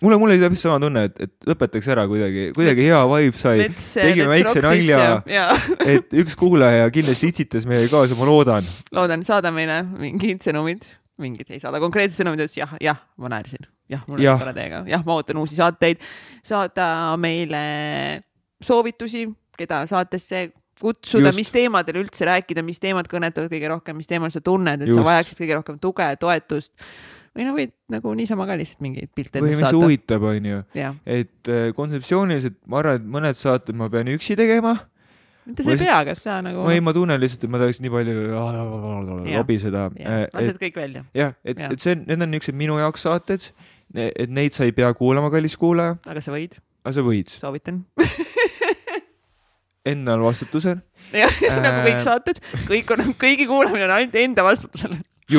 Mulle, mulle oli täpselt sama tunne, et, et lõpetaks ära kuidagi, kuidagi hea vibe sai. tegime väikse nalja, [laughs] et üks kuulaja kindlasti itsitas meiega kaasa, ma loodan. loodan, saada meile mingid sõnumid mingid ei saada konkreetsed sõnumid, ütles jah, jah, ma naersin jah, mul on tore teiega, jah, ma ootan uusi saateid, saada meile soovitusi, keda saatesse kutsuda, mis teemadel üldse rääkida, mis teemad kõnetavad kõige rohkem, mis teemal sa tunned, et Just. sa vajaksid kõige rohkem tuge, toetust või no võid nagu niisama ka lihtsalt mingeid pilte või endast mis saata. huvitab, onju. et äh, kontseptsiooniliselt ma arvan, et mõned saated ma pean üksi tegema. Mitte sa ei Ma pea, aga sa nagu ei, ma tunnen lihtsalt, et ma tahaks nii palju lobiseda. jah, lased kõik välja. jah, et et see, need on niisugused minu jaoks saated, et neid sa ei pea kuulama, kallis kuulaja, aga sa võid, aga sa võid soovitan. [laughs] endal vastutusel. jah, [laughs] nagu kõik saated, kõik on, kõigi kuulamine on ainult enda vastutusel.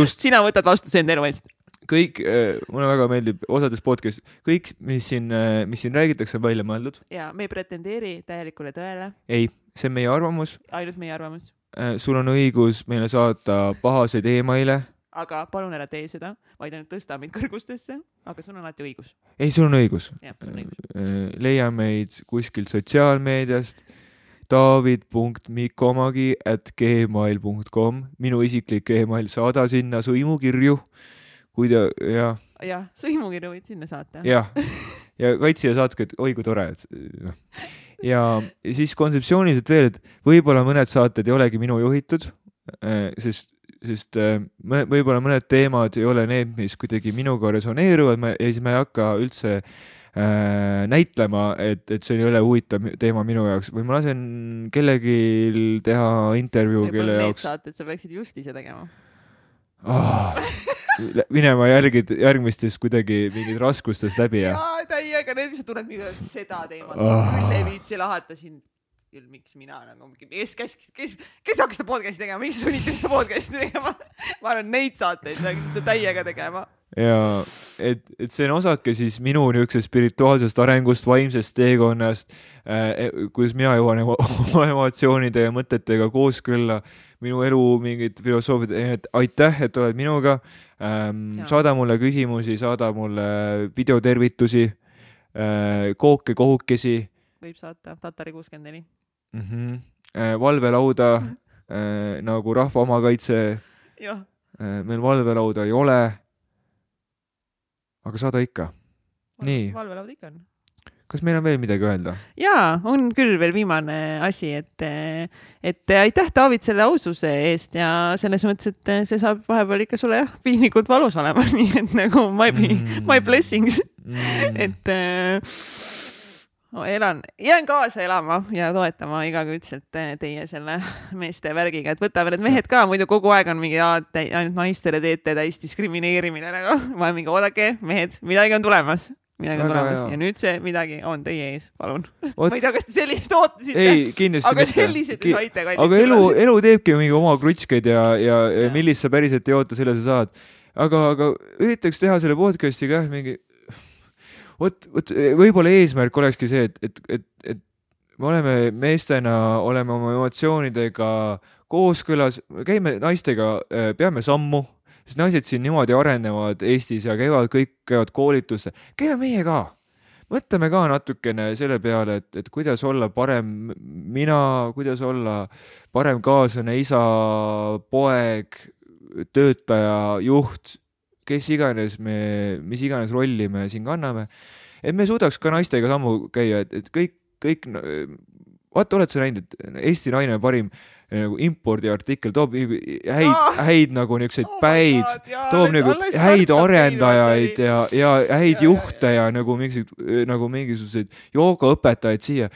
sina võtad vastutuse enda elu eest. kõik, mulle väga meeldib osades podcast, kõik, mis siin, mis siin räägitakse, on välja mõeldud. ja me ei pretendeeri täielikule tõele, ei, see on meie arvamus. ainult meie arvamus. sul on õigus meile saata pahaseid emaile. aga palun ära tee seda, vaid ainult tõsta meid kõrgustesse, aga sul on alati õigus. ei, sul on õigus. on õigus. leia meid kuskilt sotsiaalmeediast david.mikomagi at gmail.com, minu isiklik email, saada sinna sõimukirju. kui ta, jah, jah, sõimukirju võid sinna saata. jah, ja kaitsja saatke, et oi kui tore, et noh. Ja siis kontseptsiooniliselt veel, et võib-olla mõned saated ei olegi minu juhitud, sest, sest äh, mõ- võib-olla mõned teemad ei ole need, mis kuidagi minuga resoneeruvad ma, ja siis ma ei hakka üldse äh, näitlema, et, et see ei ole huvitav teema minu jaoks või ma lasen kellelgi teha intervjuu, kelle jaoks saated sa peaksid just ise tegema. [laughs] oh, minema järgid, järgmistes kuidagi mingid raskustest läbi ja jaa, täiega mis sa tunned, mida seda teemat Ah. küll ei viitsi lahata siin. küll miks mina nagu, kes käskis, kes, kes hakkas seda podcast'i tegema, miks sunniti seda podcast'i tegema? [laughs] ma arvan, neid saateid peaksid sa täiega tegema. ja et, et see on osake siis minu niisugusest spirituaalsest arengust, vaimsest teekonnast äh,, kuidas mina jõuan [laughs] oma emotsioonide ja mõtetega kooskõlla, minu elu mingid filosoofiad, et aitäh, et oled minuga ähm, saada mulle küsimusi, saada mulle videotervitusi äh,, kooke, kohukesi võib saata Tatari kuuskümmend neli. -hmm. äh, valvelauda [laughs] äh, nagu Rahva Omakaitse äh,, meil valvelauda ei ole. aga saada ikka. Nii. valvelaud ikka on. kas meil on veel midagi öelda? jaa, on küll veel viimane asi, et, et aitäh, David, selle aususe eest ja selles mõttes, et see saab vahepeal ikka sulle jah, piinlikult valus olema, [laughs] nii et nagu my, Mm. my blessings, mm.. et äh, ma elan, jään kaasa elama ja toetama igakülgselt äh, teie selle meeste värgiga, et võtame need mehed ka, muidu kogu aeg on mingi, ainult naistele teete täis diskrimineerimine nagu, ma olen mingi, oodake, mehed, midagi on tulemas, midagi on tulemas hea. ja nüüd see midagi on teie ees, palun. [laughs] Vot- ma ei tea, kas te sellist ootasite, ei, kindlasti aga mitte. sellised te saite aga elu, elu teebki mingi oma krutskeid ja, ja, ja millist sa päriselt ei oota, selle sa saad. aga, aga üritaks teha selle podcast'iga jah mingi, vot, vot võib-olla eesmärk olekski see, et, et, et, et me oleme meestena, oleme oma emotsioonidega kooskõlas, käime naistega, peame sammu, sest naised siin niimoodi arenevad Eestis ja käivad, kõik käivad koolitusse, käime meie ka. Mõtleme ka natukene selle peale, et, et kuidas olla parem mina, kuidas olla parem kaaslane, isa, poeg, töötaja, juht, kes iganes me, mis iganes rolli me siin kanname. et me suudaks ka naistega sammu käia, et, et kõik, kõik, vaata, oled sa näinud, et Eesti naine parim nagu impordiartikkel toob nagu häid Aa!, häid nagu niisuguseid Oh päid toob nagu häid arendajaid ja, ja häid Jaa, juhte ja nagu mingisuguseid, nagu mingisuguseid joogaõpetajaid siia.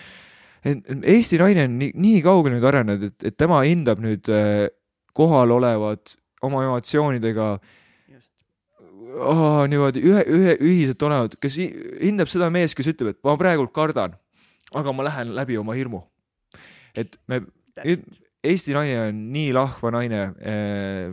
et Eesti naine on nii, nii kaugele nüüd arenenud, et, et tema hindab nüüd äh, kohal olevat oma emotsioonidega just, oh, niimoodi ühe, ühe ühiselt olevat, kes hi- hindab seda meest, kes ütleb, et ma praegult kardan, aga ma lähen läbi oma hirmu. et me. Eesti naine on nii lahva naine äh,,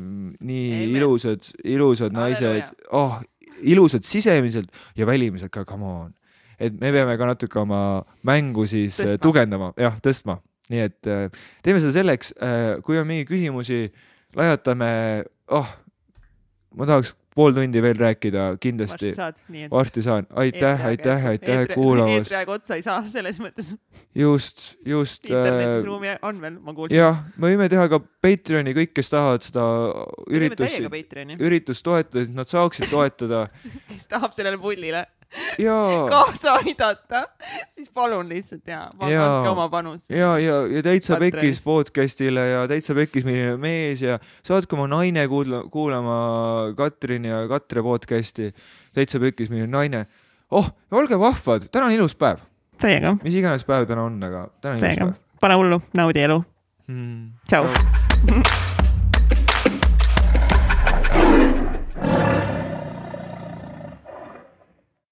nii Amen. ilusad, ilusad Halleluuja. naised, oh, ilusad sisemiselt ja välimiselt ka, come on. et me peame ka natuke oma mängu siis Tõstma. tõstma. tugevdama, jah, tõstma. nii et äh, teeme seda selleks, kui on mingeid küsimusi, laiatame, oh, ma tahaks pool tundi veel rääkida kindlasti et. varsti saan, aitäh, aitäh, aitäh kuulamast, eetriaega otsa ei saa selles mõttes. just, just internetis äh, ruumi on veel, ma kuulsin. jah, me võime teha ka Patreoni, kõik, kes tahavad seda üritust, üritust toetada, et nad saaksid toetada [laughs] kes tahab sellele pullile [laughs] kaasa aidata, siis palun lihtsalt ja, andke oma panus. ja, ja, ja Täitsa. Pekkis podcast'ile ja Täitsa Pekkis milline mees ja saatke oma naine kuulama, kuulama Katrini ja Katre podcast'i. Täitsa Pekkis milline naine. oh, olge vahvad, täna on ilus päev, Teiega, mis iganes päev täna on, aga täna on ilus teiega päev. pane hullu, naudi elu. Mm. tšau.